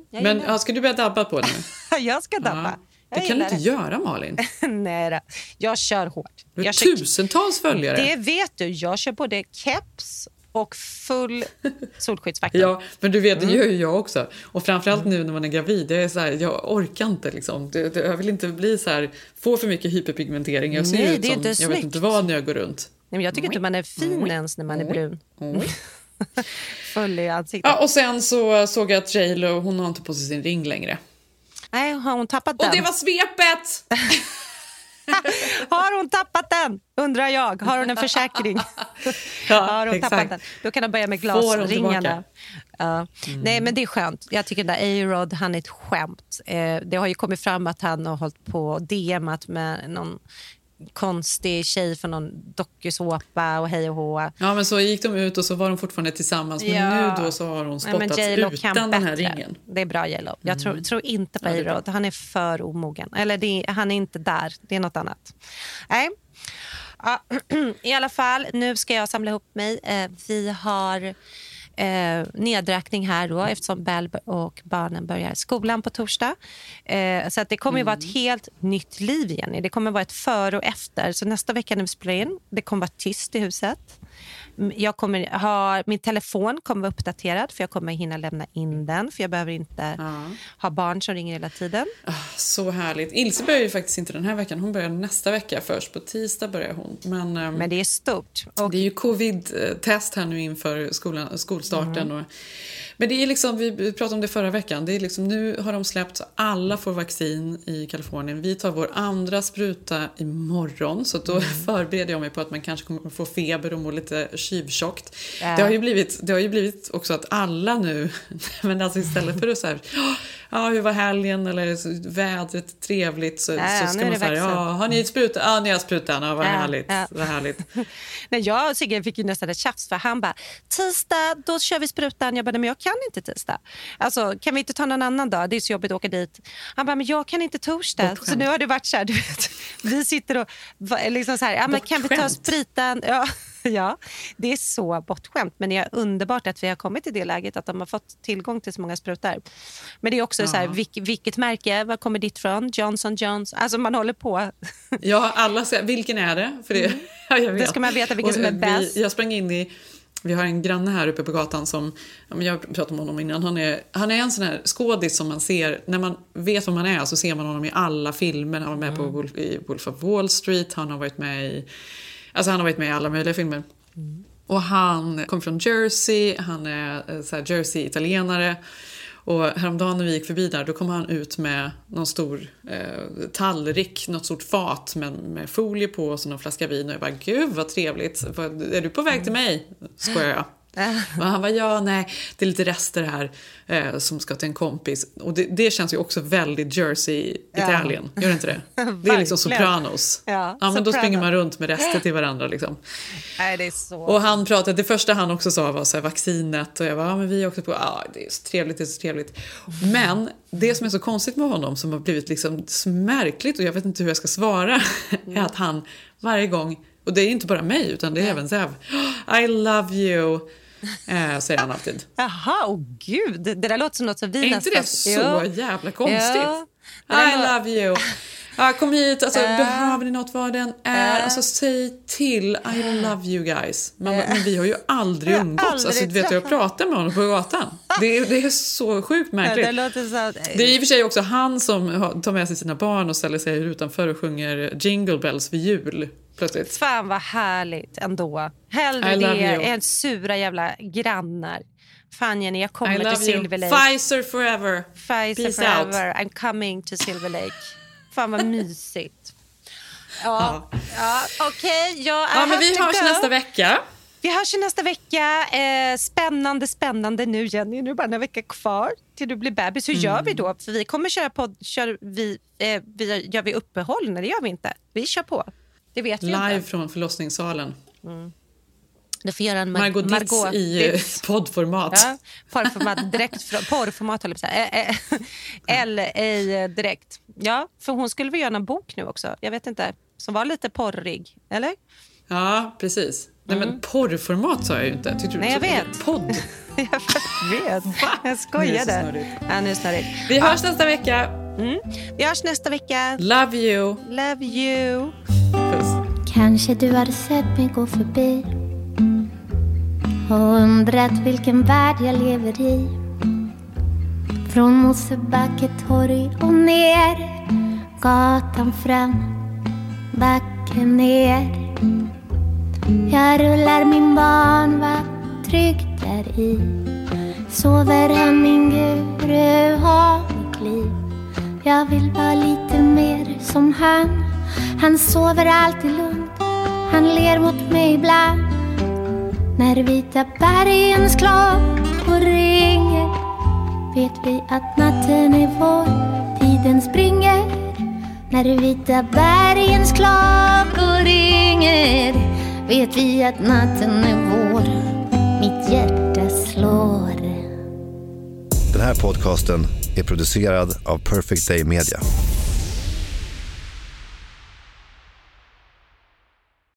Jag Men gillar- ja, ska du börja dabba på det nu? jag ska dabba. Det kan du inte göra Malin. Nej då. Jag kör hårt. Du har kör- tusentals följare. Det vet du. Jag kör både keps och full solskyddsfaktor. Ja, men du vet, det Mm. gör ju jag också. Och framförallt nu när man är gravid, jag, är så här, jag orkar inte liksom. Det, det, jag vill inte bli så här, få för mycket hyperpigmentering. Jag ser Nej, ut det är som, inte jag vet inte vad när jag går runt. Nej, men jag tycker inte man är fin ens när man är brun. Full i ansiktet. Ja, och sen så såg jag att J Lo, hon har inte på sig sin ring längre. Nej, har hon tappat Och den? det var svepet! Har hon tappat den? Undrar jag. Har hon en försäkring? Ja, har hon exakt. tappat den? Då kan hon börja med glasringarna. tillbaka? Ja. Nej, men det är skönt. Jag tycker den där A-Rod, han är ett skämt. Eh, det har ju kommit fram att han har hållit på och DMat med någon konstig tjej från någon dokusåpa och hej och hå. Ja, men så gick de ut och så var de fortfarande tillsammans. Men Ja. nu då så har hon spottats men J.Lo utan den här bättre. ringen. Det är bra J.Lo. Jag tror, tror inte på Ja, är. Han är för omogen. Eller det, han är inte där. Det är något annat. Nej. Ja, I alla fall, nu ska jag samla ihop mig. Eh, vi har eh, nedräkning här då eftersom Bell och barnen börjar skolan på torsdag. Eh, så att det kommer ju vara ett helt nytt liv, Jenny. Det kommer vara ett före och efter. Så nästa vecka när vi spelar in, det kommer vara tyst i huset. Jag kommer ha, min telefon kommer vara uppdaterad för jag kommer hinna lämna in den för jag behöver inte ha barn som ringer hela tiden. Så härligt. Ilse börjar ju faktiskt inte den här veckan. Hon börjar nästa vecka först. På tisdag börjar hon. Men, ehm, Men det är stort. Det är ju covid-test här nu inför skolan, skolstarten. Mm. Och, men det är liksom, vi pratade om det förra veckan. Det är liksom, nu har de släppt så alla får vaccin i Kalifornien. Vi tar vår andra spruta imorgon. Så då Mm. förbereder jag mig på att man kanske kommer få feber och må lite tjuvtjockt. Ja. Det, har ju blivit, det har ju blivit också att alla nu, men alltså istället för att så här, ja hur var helgen eller så, vädret trevligt så, Ja, så ska man säga, ja har ni ett spruta? Ja, ni har sprutan. Ja, vad Ja, härligt. ja. Vad härligt. Nej, jag och Sigge fick ju nästan ett tjafs för han bara tisdag då kör vi sprutan. Jag bara, "Nej, men jag kan inte tisdag. Alltså, kan vi inte ta någon annan dag? Det är så jobbigt att åka dit. Han bara, men jag kan inte torsdag. Så nu har det varit så här, du vet, vi sitter och liksom så här, ja, men kan vi ta spritan? Ja, ja, det är så bortskämt. Men det är underbart att vi har kommit till det läget att de har fått tillgång till så många sprutor. Men det är också så här, Ja. vilk, vilket märke, var kommer ditt från? Johnson Johnson. Alltså man håller på. Ja, alla säger, vilken är det? För det, ja, jag vet. Då ska man veta vilken Och, som är bäst. Vi, jag sprang in i, vi har en granne här uppe på gatan som, jag pratade med honom innan, han är, han är en sån här skådis som man ser, när man vet vad man är så ser man honom i alla filmer. Han var med på Wolf, i Wolf of Wall Street, han har varit med i, alltså han har varit med i alla möjliga filmer. Och han kom från Jersey, han är eh, så här Jersey-italienare. Och häromdagen när vi gick förbi där då kom han ut med någon stor eh, tallrik, något stort fat med, med folie på och så någon flaska vin. Och jag bara, gud vad trevligt. Är du på väg till mig? Skojar jag. Och han var ja, nej, det är lite rester här eh, som ska till en kompis. Och det, det känns ju också väldigt Jersey-Italien, gör det inte det? Det är liksom. Sopranos. Ja, men då Sopranos. springer man runt med rester till varandra liksom. Nej, det är så... Och han pratade, det första han också sa var så här, vaccinet och jag var ja men vi åkte på, ja det är så trevligt, det är så trevligt. Men det som är så konstigt med honom som har blivit liksom märkligt och jag vet inte hur jag ska svara är att han varje gång, och det är inte bara mig utan det är även Zev, I love you, eh, säger han alltid. Jaha, åh gud. Det, det där låter som något som vi Är inte nästan... det så Jo. jävla konstigt? Ja. I love you. Ja, kom hit, alltså, Äh. behöver ni något vad den är? Äh. Alltså säg till, I love you guys. Man, bara, men vi har ju aldrig Jag umgåtts. aldrig alltså, vet, jag träffat- pratar med honom på gatan. Det är, det är så sjukt märkligt. det så... Det är i och för sig också han som tar med sig sina barn och ställer sig utanför och sjunger Jingle Bells vid jul. Plötsligt. Fan vad härligt ändå. I Hellre love det än sura jävla grannar. Fan Jenny, jag I kommer till Silver. Lake. Pfizer forever. Pfizer Peace forever. I'm coming to Silver Lake. Fan vad mysigt. Ja, ja. okej. jag Ja, men have vi hörs go. nästa vecka. Vi hörs nästa vecka. Eh, spännande, spännande nu Jenny. Nu är det bara några veckor kvar till du blir bebis. Hur gör Mm. vi då? För vi kommer köra podd, kör vi, eh, vi, gör vi uppehåll? Nej, det gör vi inte. Vi kör på. Det vet vi Live inte. från förlossningssalen. Du får göra en Mar- Margot Ditz Margot i Ditz. poddformat. Ja, porrformat direkt från, porrformat höll jag på att säga. Eh, eh, direkt. Ja, för hon skulle väl göra en bok nu också. Jag vet inte. Som var lite porrig, eller? Ja, precis. Nej, men porrformat sa jag ju inte. Tyckte Mm. Nej, jag vet. Podd. jag vet. Jag Nu skojade. snurrigt. Ja, nu är. Vi hörs nästa vecka. Mm. Vi hörs nästa vecka. Love you. Love you. Puss. Kanske du hade sett mig gå förbi och undrat vilken värld jag lever i. Från Mosebacke torg och ner, gatan fram, backen ner. Jag rullar min barnvagn tryggt där i. Sover han min guru, har mitt liv. Jag vill vara lite mer som han. Han sover alltid lugnt, han ler mot mig ibland. När vita bergens klockor ringer vet vi att natten är vår, tiden springer. När vita bergens klockor ringer vet vi att natten är vår, mitt hjärta slår. Den här podcasten är producerad av Perfect Day Media.